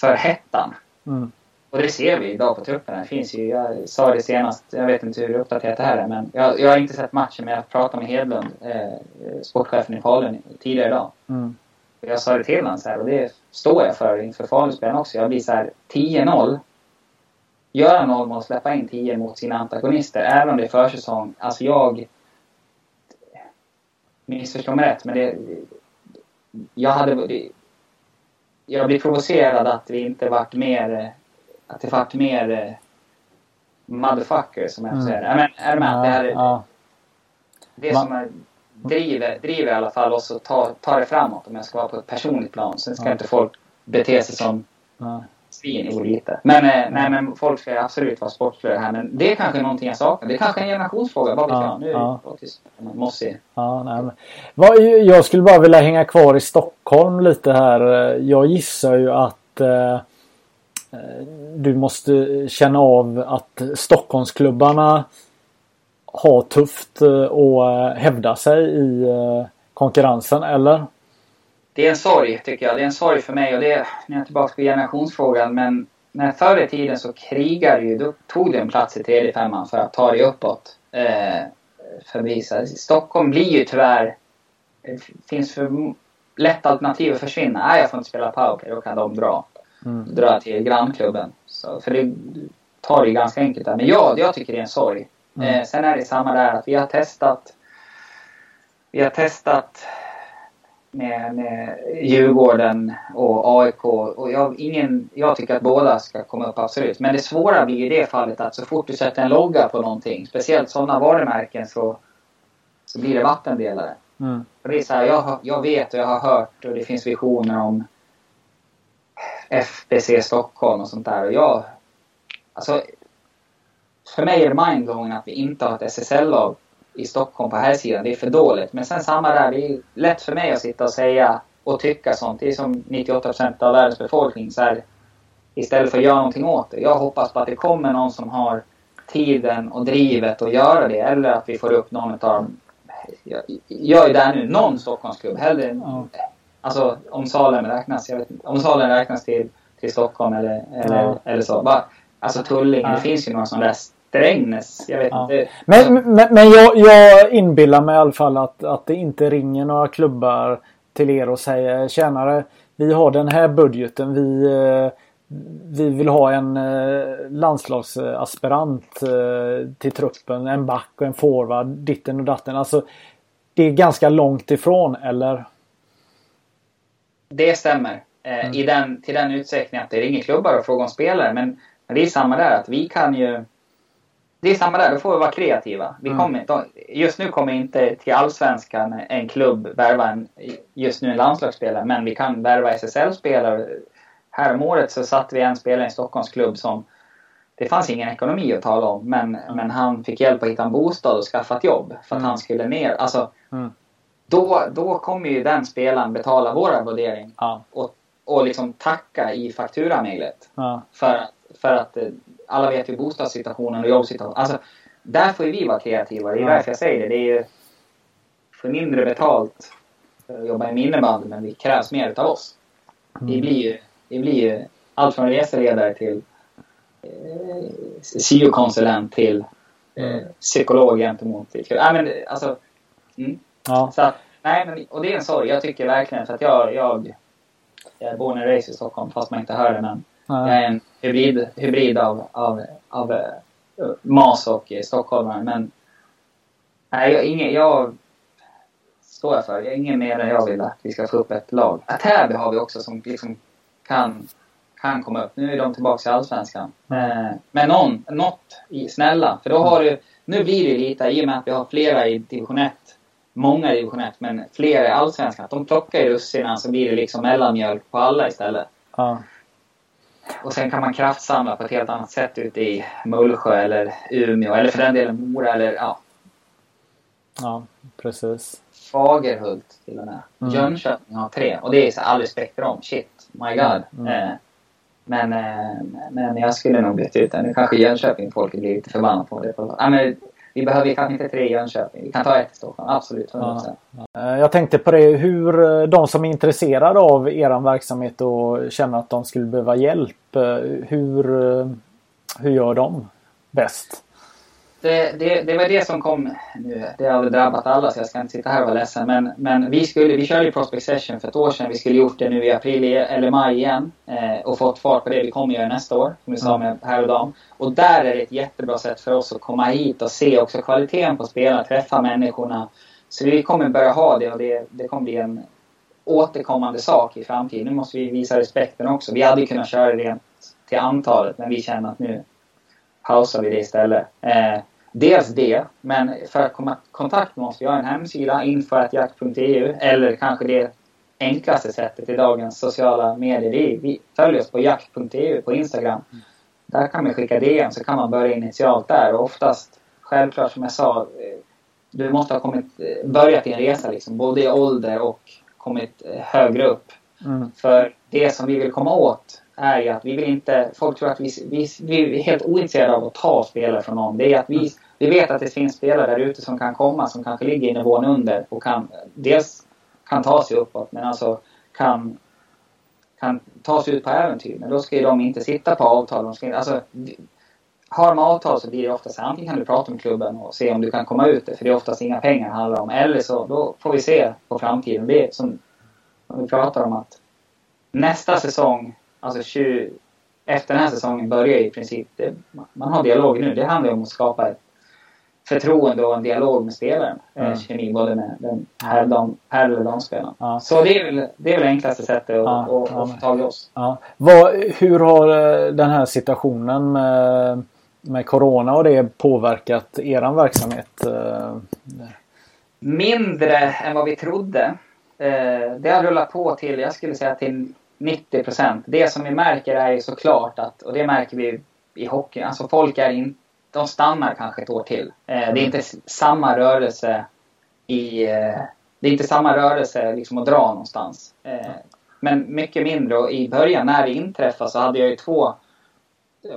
för hettan. Mm. Och det ser vi idag på truppen. Det finns ju, jag sa det senast, jag vet inte hur uppdaterat det här är, men jag, jag har inte sett matchen, men jag pratade med Hedlund, eh, sportchefen i Falun, tidigare idag. Mm. Jag sa det till honom så här, och det står jag för inför Faluspelen också. Jag blir så här 10-0. Göra 0 mål och släppa in 10 mot sina antagonister, även om det är försäsong. Alltså jag... Missförstå mig rätt, men det... Jag hade... Jag blir provocerad att vi inte varit mer... Att det varit mer... eh, Motherfucker, som jag Mm. Ja, men är du med? Det här, ja. det Man- som är, driver, driver i alla fall oss att ta, ta det framåt om jag ska vara på ett personligt plan. Sen ska Ja. inte folk bete sig som Ja. svin, jo lite. Men, eh, nej, men folk ska absolut vara sportliga här. Men det är kanske någonting jag saknar. Det är kanske en generationsfråga, vad vet Ja, jag. Nu ja. det faktiskt mossig. Ja, nej, men. Vad, jag skulle bara vilja hänga kvar i Stockholm lite här. Jag gissar ju att eh, eh, du måste känna av att Stockholmsklubbarna har tufft eh, att eh, hävda sig i eh, konkurrensen, eller? Det är en sorg, tycker jag. Det är en sorg för mig. Och det är, nu är jag tillbaka på generationsfrågan. Men när förr i tiden så krigade ju, då tog du en plats i tredje femman för att ta dig uppåt. Eh, förbi. Stockholm blir ju tyvärr... Det finns för lätt alternativ att försvinna. Nej, jag får inte spela powerplay. Då kan de dra. Mm. Dra till grannklubben. Så, för det tar det ju ganska enkelt där. Men jag, jag tycker det är en sorg. Mm. Eh, sen är det samma där att vi har testat vi har testat med, med Djurgården och AIK. Och jag, ingen, jag tycker att båda ska komma upp absolut. Men det svåra blir i det fallet att så fort du sätter en logga på någonting, speciellt sådana varumärken, så, så blir det vattendelare. Mm. För det är så här, jag, jag vet och jag har hört och det finns visioner om FBC Stockholm och sånt där. Och jag... Alltså... För mig är det mindblowing att vi inte har ett SSL-lag i Stockholm på här sidan. Det är för dåligt. Men sen samma där, det är lätt för mig att sitta och säga och tycka sånt. Det är som 98% av världens befolkning. Så här, istället för att göra någonting åt det. Jag hoppas på att det kommer någon som har tiden och drivet att göra det. Eller att vi får upp någon av dem. Jag, jag är där nu. Någon Stockholmsklubb. Hellre Ja. Alltså om Salem räknas, jag vet inte. Om Salem räknas till, till Stockholm eller, eller, Ja. eller så. Bara, alltså Tullinge, Ja. det finns ju några sådana där Strängnäs. Jag vet Ja. inte. Men, men, men jag, jag inbillar mig i alla fall att, att det inte ringer några klubbar till er och säger tjänare vi har den här budgeten. Vi, eh, vi vill ha en eh, landslagsaspirant eh, till truppen. En back och en forward. Ditten och datten. Alltså, det är ganska långt ifrån eller? Det stämmer. Mm. i den, till den utsträckningen att det ringer klubbar och frågar om spelare. Men, men det är samma där att vi kan ju... Det är samma där, då får vi vara kreativa. Vi Mm. kommer, de, just nu kommer inte till Allsvenskan en klubb värva en, just nu en landslagsspelare. Men vi kan värva SSL-spelare. Här om året så satt vi en spelare i en Stockholmsklubb som... Det fanns ingen ekonomi att tala om. Men, men han fick hjälp att hitta en bostad och skaffa ett jobb. För att Mm. han skulle ner. Alltså, Mm. då, då kommer ju den spelaren betala vår arvodering Ja. och, och liksom tacka i fakturamejlet. ja. För, för att eh, alla vet ju bostadssituationen och jobbsituationen. Alltså, där får ju vi vara kreativa. Det är Ja. därför jag säger det. Det är ju för mindre betalt att jobba i innebandy men det krävs mer utav oss. Mm. Vi blir ju, vi blir ju allt från reseledare till eh, syokonsulent till eh, Mm. psykolog gentemot... Ja, men, det- alltså, mm. ja. Så att, nej, men, och det är en sorg. Jag tycker verkligen för att jag, jag, jag är born and raised i Stockholm fast man inte hör det men jag Nej. är en hybrid, hybrid av, av, av eh, Mas och stockholmare. Men nej, jag, ingen, jag står jag för. Jag är ingen mer än jag vill att vi ska få upp ett lag. Täby har vi också som liksom kan, kan komma upp. Nu är de tillbaka i Allsvenskan. Eh, men någon, något i, snälla. För då har du, nu blir det lite, i och med att vi har flera i division 1. Många i division 1, men flera i Allsvenskan. Att de plockar ju russinen så blir det liksom mellanmjölk på alla istället. Ja. Och sen kan man kraftsamla på ett helt annat sätt ute i Mullsjö eller Umeå eller för den delen Mora eller ja. Ja, precis. Fagerhult till och med. Mm. Jönköping har tre. Och det är så all respekt för dem. Shit, my god. Mm. Eh, men, eh, men jag skulle nog byta ut den. Nu kanske Jönköping folket blir lite förbannat på det. Ja, men vi behöver kanske inte tre i Jönköping. Vi kan ta ett i Stockholm. Absolut, 100%. Eh, Jag tänkte på det hur eh, de som är intresserade av er verksamhet och känner att de skulle behöva hjälp. eh, Hur, hur gör de bäst? Det, det, det var det som kom nu. Det har väl drabbat alla så jag ska inte sitta här och vara ledsen. Men, men vi, skulle, vi körde ju Prospect Session för ett år sedan. Vi skulle gjort det nu i april eller maj igen. Eh, och fått fart på det. Vi kommer göra nästa år. Som vi sa med här och dam. Och där är det ett jättebra sätt för oss att komma hit och se också kvaliteten på spelarna. Träffa människorna. Så vi kommer börja ha det och det, det kommer bli en återkommande sak i framtiden. Nu måste vi visa respekten också. Vi hade kunnat köra det rent till antalet men vi känner att nu pausar vi det istället. Eh, dels det, men för att komma i kontakt måste vi ha en hemsida, info.jakt.eu eller kanske det enklaste sättet i dagens sociala medier. Det är, vi följer oss på jakt.eu på Instagram. Där kan man skicka DM så kan man börja initialt där och oftast, självklart som jag sa, eh, du måste ha kommit, eh, börjat din resa liksom, både i ålder och kommit eh, högre upp. Mm. För det som vi vill komma åt är ju att vi vill inte... Folk tror att vi, vi, vi är helt ointresserade av att ta spelare från någon. Det är att vi, vi vet att det finns spelare där ute som kan komma, som kanske ligger i nivån under och kan dels kan ta sig uppåt men alltså kan, kan ta sig ut på äventyr. Men då ska ju de inte sitta på avtal. De ska, alltså, har de avtal så blir det oftast antingen kan du prata med klubben och se om du kan komma ut det. För det är oftast inga pengar det handlar om. Eller så då får vi se på framtiden. Det är som vi pratar om att nästa säsong, alltså 20, efter den här säsongen börjar i princip, det, man har dialog nu. Det handlar om att skapa ett förtroende och en dialog med spelaren. Mm. Mm. Kemi både med den herr, dam, herr eller damspelaren. Ja. Så det är väl det är väl enklaste sättet att, Ja, att, ja, att men- få tag i oss. Ja. Vad, hur har eh, den här situationen med, med Corona och det påverkat er verksamhet? eh? Mindre än vad vi trodde. Eh, det har rullat på till, jag skulle säga till 90 procent. Det som vi märker är ju såklart att, och det märker vi i hockey, alltså folk är inte, de stannar kanske ett år till. Eh, det är inte s- samma rörelse i, eh, det är inte samma rörelse liksom att dra någonstans. Eh, men mycket mindre och i början när det inträffade så hade jag ju två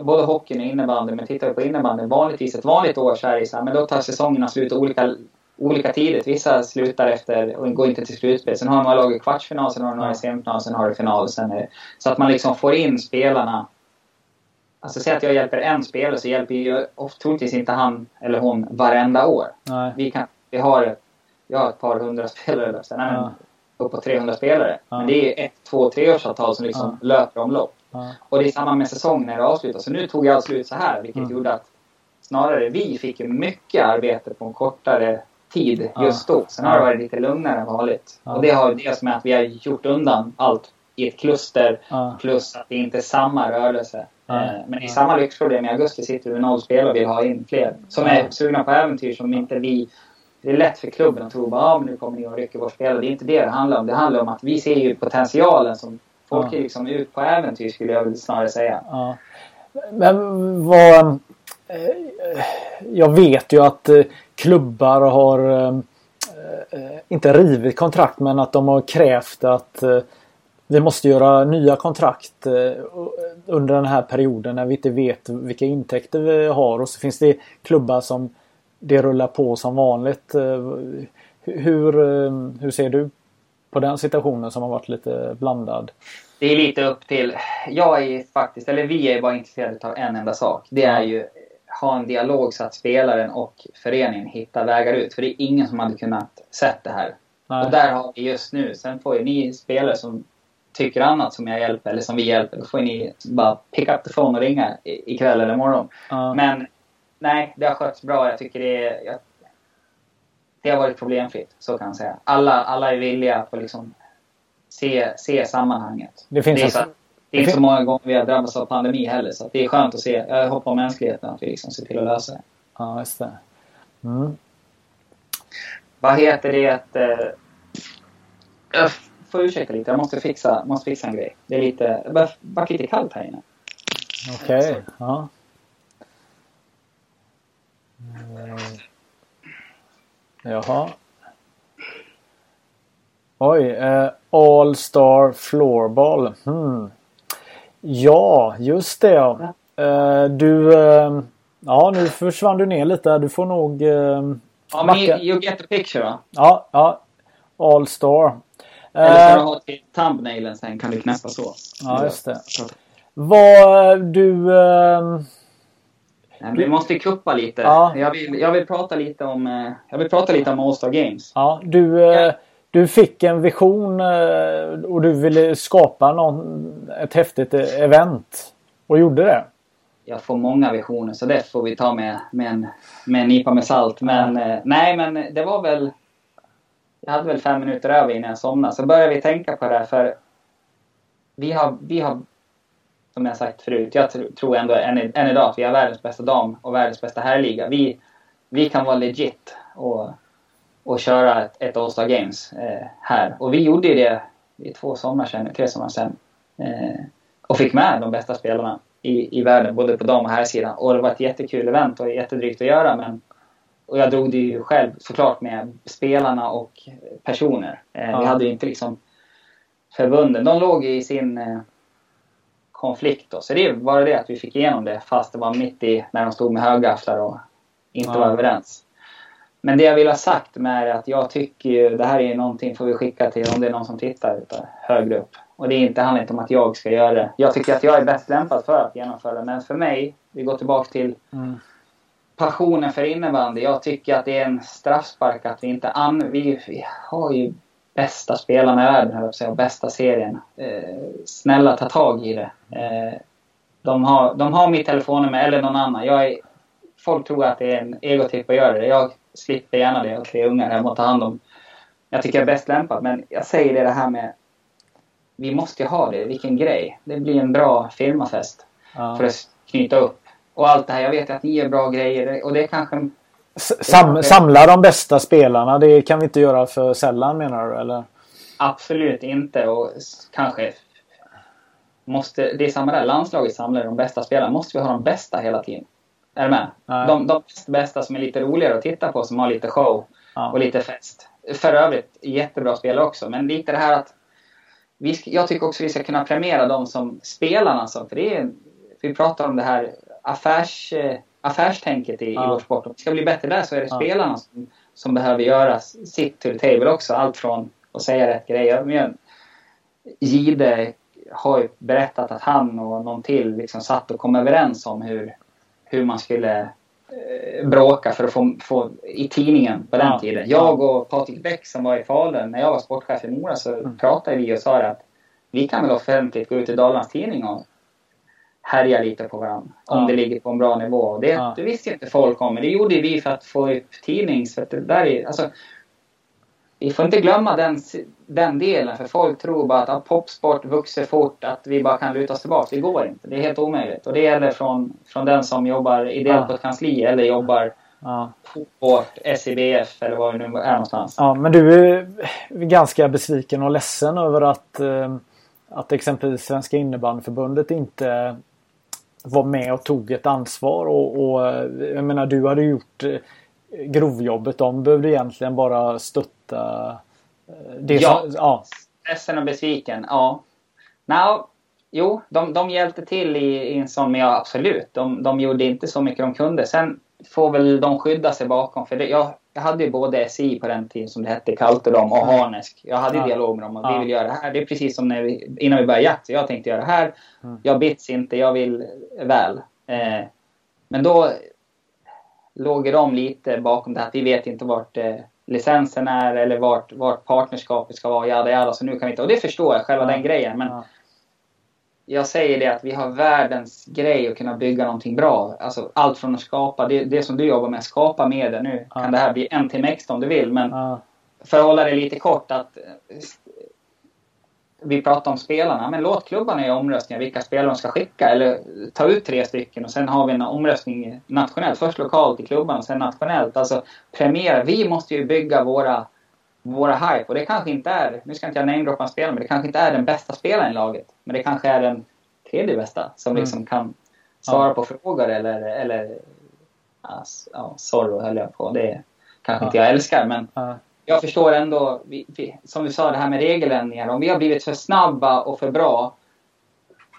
både hockeyn och innebandy, men tittar vi på innebandy, vanligtvis ett vanligt år så är det så här, men då tar säsongerna slut olika, olika tidigt. Vissa slutar efter och går inte till slutspel. Sen har några lag i kvartsfinal, sen har några i semifinal, sen har du final. Sen är så att man liksom får in spelarna. Alltså säg att jag hjälper en spelare så hjälper ju troligtvis inte han eller hon varenda år. Nej. Vi, kan, vi har vi har ett par hundra spelare, så, nej, Ja. uppåt 300 spelare. Ja. Men det är ett, två, treårsavtal som liksom löper omlopp. Ja. Och det är samma med säsongen när det avslutas. Så nu tog allt slut så här, vilket Mm. gjorde att snarare vi fick mycket arbete på en kortare tid just då. Sen har det varit lite lugnare än vanligt. Och det har dels med att vi har gjort undan allt i ett kluster plus att det inte är samma rörelse. Eh, Men det är samma lyxproblem. I augusti sitter vi med noll spelare och vill ha in fler. Som är sugna på äventyr som inte vi... Det är lätt för klubben att tro att ah, nu kommer ni och rycker vår spelare. Det är inte det det handlar om. Det handlar om att vi ser ju potentialen som folk Ja. är liksom ut på äventyr skulle jag snarare säga. Ja. Men vad... eh, Jag vet ju att eh, klubbar har eh, eh, inte rivit kontrakt men att de har krävt att eh, vi måste göra nya kontrakt eh, under den här perioden när vi inte vet vilka intäkter vi har och så finns det klubbar som det rullar på som vanligt. Eh, hur, hur ser du på den situationen som har varit lite blandad? Det är lite upp till... Jag är faktiskt, eller vi är bara intresserade av en enda sak. Det är ju ha en dialog så att spelaren och föreningen hittar vägar ut. För det är ingen som hade kunnat sett det här. Nej. Och där har vi just nu. Sen får ju ni spelare som tycker annat som jag hjälper, eller som vi hjälper, då får ni bara pick up the phone och ringa i- ikväll eller imorgon. Ja. Men nej, det har skötts bra. Jag tycker det är... Jag, det har varit problemfritt, så kan jag säga. Alla, alla är villiga att liksom se, se sammanhanget. Det finns det det är inte så många gånger vi har drabbats av pandemi heller, så det är skönt att se. Jag hoppas mänskligheten att vi liksom ser till att lösa det. Ja, just det. Mm. Vad heter det? Att, eh, jag får ursäkta lite, jag måste fixa, måste fixa en grej. Det är lite, det börjar lite kallt här inne. Okej, okay. ja. Mm. Jaha. Oj, eh, All Star Floorball. Hmm. Ja, just det ja. Eh, du, eh, ja nu försvann du ner lite. Du får nog... Eh, ja, men you, you get the picture va? Ja, ja. All Star. Eller ska du ha till thumbnailen sen kan du knäppa så. Ja, just det. Vad du... Nej, vi måste kuppa lite. Ja. Jag, vill, jag vill prata lite om, jag vill prata lite om All-Star Games. Ja, du, eh, du fick en vision eh, och du ville skapa någon, ett häftigt event. Och gjorde det. Jag får många visioner så det får vi ta med, med, en, med en nypa med salt. Men ja. nej, men det var väl... Jag hade väl fem minuter över innan jag somnade. Så började vi tänka på det här för vi har, vi har som jag sagt förut, jag tror ändå än, än idag att vi har världens bästa dam och världens bästa herrliga. Vi, vi kan vara legit och, och köra ett, ett All-Star Games eh, här. Och vi gjorde det i två somrar sedan, tre somrar sedan. Eh, och fick med de bästa spelarna i, i världen, både på dam och herrsidan. Och det var ett jättekul event och jättedrygt att göra. Men, och jag drog det ju själv såklart med spelarna och personer. Eh, ja. Vi hade ju inte liksom förbunden. De låg i sin eh, konflikt. Då. Så det var det att vi fick igenom det fast det var mitt i när de stod med högafflar och inte ja. var överens. Men det jag vill ha sagt med att jag tycker ju, det här är någonting får vi skicka till om det är någon som tittar högre upp. Och det är inte, handlar inte om att jag ska göra det. Jag tycker att jag är bäst lämpad för att genomföra det. Men för mig, vi går tillbaka till mm. passionen för innebandy. Jag tycker att det är en straffspark att vi inte an... Vi, vi har ju bästa spelarna i världen, höll jag bästa serien. Eh, snälla ta tag i det. Eh, de, har, de har mitt telefonnummer eller någon annan. Jag är, folk tror att det är en egotripp att göra det. Jag slipper gärna det. Jag har tre ungar hemma att ta hand om. Jag tycker jag är bäst lämpad. Men jag säger det, det här med... Vi måste ju ha det. Vilken grej. Det blir en bra firmafest. Ja. För att knyta upp. Och allt det här. Jag vet att ni gör bra grejer. Och det är kanske Sam, samla de bästa spelarna, det kan vi inte göra för sällan menar du? Eller? Absolut inte och kanske måste, det är samma där, landslaget samlar de bästa spelarna. Måste vi ha de bästa hela tiden? Är du med? De, de bästa som är lite roligare att titta på, som har lite show ja. och lite fest. För övrigt jättebra spelare också, men lite det här att vi, jag tycker också vi ska kunna premiera de som spelarna som, för det är, vi pratar om det här affärs affärstänket i, ja. i vår sport. Om vi ska bli bättre där så är det ja. spelarna som, som behöver göra sitt to the table också. Allt från att säga rätt grejer. Gide har ju berättat att han och någon till liksom satt och kom överens om hur, hur man skulle eh, bråka för att få, få i tidningen på den ja. tiden. Jag och Patrik Bäck som var i Falun, när jag var sportchef i Mora så mm. pratade vi och sa att vi kan väl offentligt gå ut i Dalarnas Tidning och härja lite på varandra. Om ja. det ligger på en bra nivå. Det, ja. det visste inte folk om. Men det gjorde vi för att få upp tidnings... För det där är, alltså, vi får inte glömma den, den delen. För folk tror bara att popsport vuxer fort. Att vi bara kan luta oss tillbaka. Det går inte. Det är helt omöjligt. Och det gäller från, från den som jobbar ideellt på ett kansli eller jobbar ja. på SIBF eller var det nu är någonstans. Ja, men du är ganska besviken och ledsen över att, eh, att exempelvis Svenska innebandyförbundet inte var med och tog ett ansvar och, och jag menar du hade gjort eh, grovjobbet. De behövde egentligen bara stötta eh, det ja. Som, ja. Ledsen och besviken, ja. No, jo, de, de hjälpte till i, i en sån, men ja absolut. De, de gjorde inte så mycket de kunde. Sen får väl de skydda sig bakom. För det, jag, jag hade ju både SI på den tiden som det hette, Kalterdom och Harnesk. Jag hade ja. dialog med dem och ja. vi vill göra det här. Det är precis som när vi, innan vi började jakt. Jag tänkte göra det här. Mm. Jag bits inte, jag vill väl. Eh, men då låg de lite bakom det att vi vet inte vart eh, licensen är eller vart, vart partnerskapet ska vara. Jada, jada, så nu kan vi inte. Och det förstår jag, själva ja. den grejen. Men jag säger det att vi har världens grej att kunna bygga någonting bra. Alltså allt från att skapa, det, det som du jobbar med, skapa med det. Nu ja. kan det här bli en timme extra om du vill, men ja. för att hålla det lite kort att vi pratar om spelarna, men låt klubbarna göra omröstningar vilka spelare de ska skicka. Eller ta ut tre stycken och sen har vi en omröstning nationellt. Först lokalt i klubban och sen nationellt. Alltså premiera. Vi måste ju bygga våra, våra hype. Och det kanske inte är, nu ska inte jag namedroppa en spelare, men det kanske inte är den bästa spelaren i laget. Men det kanske är den tredje bästa som mm. liksom kan svara ja. på frågor eller, eller ja, Zorro höll jag på. Det kanske ja. inte jag älskar, men ja jag förstår ändå, vi, vi, som vi sa det här med regeländringar. Om vi har blivit för snabba och för bra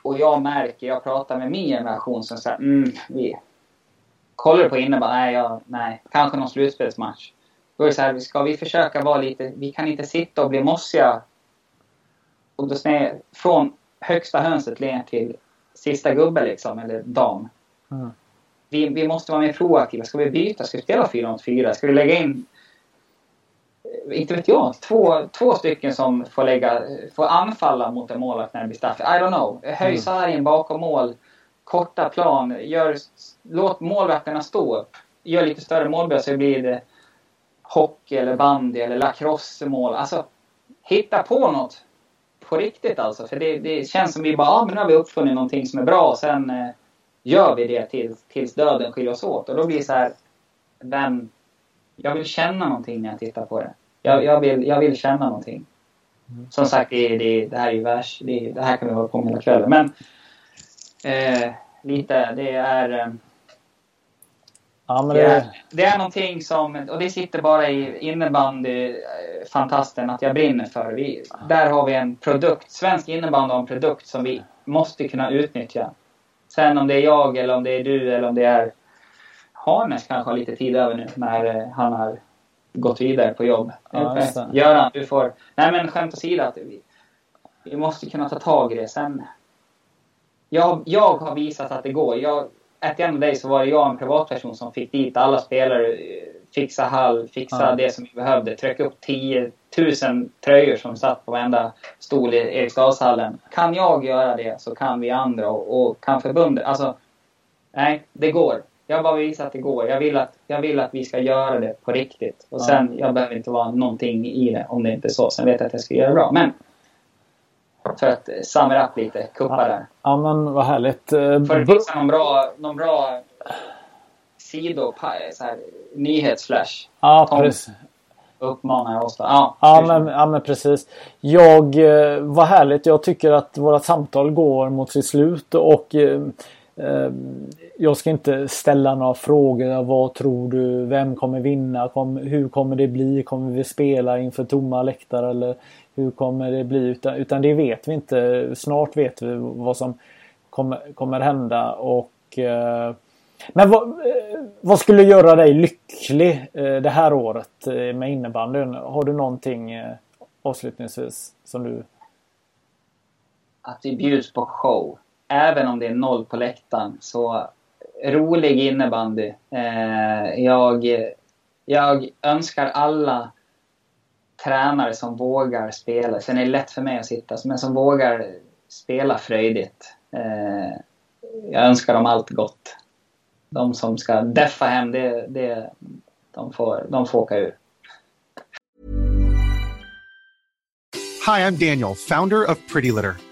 och jag märker, jag pratar med min generation som säger mm, vi kollar på innebandy, nej, ja, nej, kanske någon slutspelsmatch. Då är det så här, ska vi försöka vara lite, vi kan inte sitta och bli mossiga och då sned, från högsta hönset ner till sista gubbe liksom, eller dam. Mm. Vi, vi måste vara mer proaktiva. Ska vi byta? Ska vi spela 4 mot 4? Ska vi lägga in inte vet jag, två, två stycken som får, lägga, får anfalla mot en målvakt när det blir straff. I don't know. Höj mm. sargen bakom mål, korta plan, gör, låt målvakterna stå upp. Gör lite större målbrott så blir det hockey eller bandy eller lacrosse-mål. Alltså, hitta på något på riktigt alltså. För det, det känns som vi bara, ja men nu har vi uppfunnit någonting som är bra och sen eh, gör vi det tills, tills döden skiljer oss åt. Och då blir det så här, vem... Jag vill känna någonting när jag tittar på det. Jag, jag, vill, jag vill känna någonting. Mm. Som sagt, det, det, det här är ju värst. Det, det, här kan vi hålla på med hela kvällen. Men eh, lite, det är... Eh, ja, det, är, det är någonting som, och det sitter bara i innebandy-fantasten att jag brinner för. Vi, där har vi en produkt, svensk innebandy har en produkt som vi måste kunna utnyttja. Sen om det är jag eller om det är du eller om det är Harnes kanske har lite tid över nu när eh, han har gått vidare på jobb. Ja, Göran, du får... Nej men skämt åsido, att vi, vi måste kunna ta tag i det. Sen... Jag, jag har visat att det går. Jag, the end of day så var det jag en privatperson som fick dit alla spelare. Fixa hall, fixa ja. det som vi behövde. Trycka upp 10 000 tröjor som satt på varenda stol i Eriksdalshallen. Kan jag göra det så kan vi andra och, och kan förbundet. Alltså, nej, det går. Jag har bara visat att det går. Jag vill att, jag vill att vi ska göra det på riktigt. Och sen, jag behöver inte vara någonting i det om det inte är så. Sen vet jag att jag ska göra det bra. Men för att samla upp lite, kuppa ja. där. Ja men vad härligt. Eh, för att fixa någon bra, någon bra sido, så här, nyhetsflash. Ja, Tom precis. Uppmanar jag oss ja, ja, men, ja men precis. Jag, eh, vad härligt. Jag tycker att våra samtal går mot sitt slut och eh, Ehm, jag ska inte ställa några frågor. Vad tror du? Vem kommer vinna? hur kommer det bli? Kommer vi spela inför tomma läktare eller hur kommer det bli? Utan, utan det vet vi inte. Snart vet vi vad som kommer, kommer hända. Och, eh, men vad, eh, vad, skulle göra dig lycklig eh, det här året eh, med innebandyn? Har du någonting avslutningsvis som du... Att vi bjuds på show även om det är noll på läktaren, så rolig innebandy. Eh, jag, jag önskar alla tränare som vågar spela. Sen är det lätt för mig att sitta, men som vågar spela fröjdigt. Eh, jag önskar dem allt gott. De som ska deffa hem, det, det, de, får, de får åka ur. Hi, I'm Daniel, founder of Pretty Litter.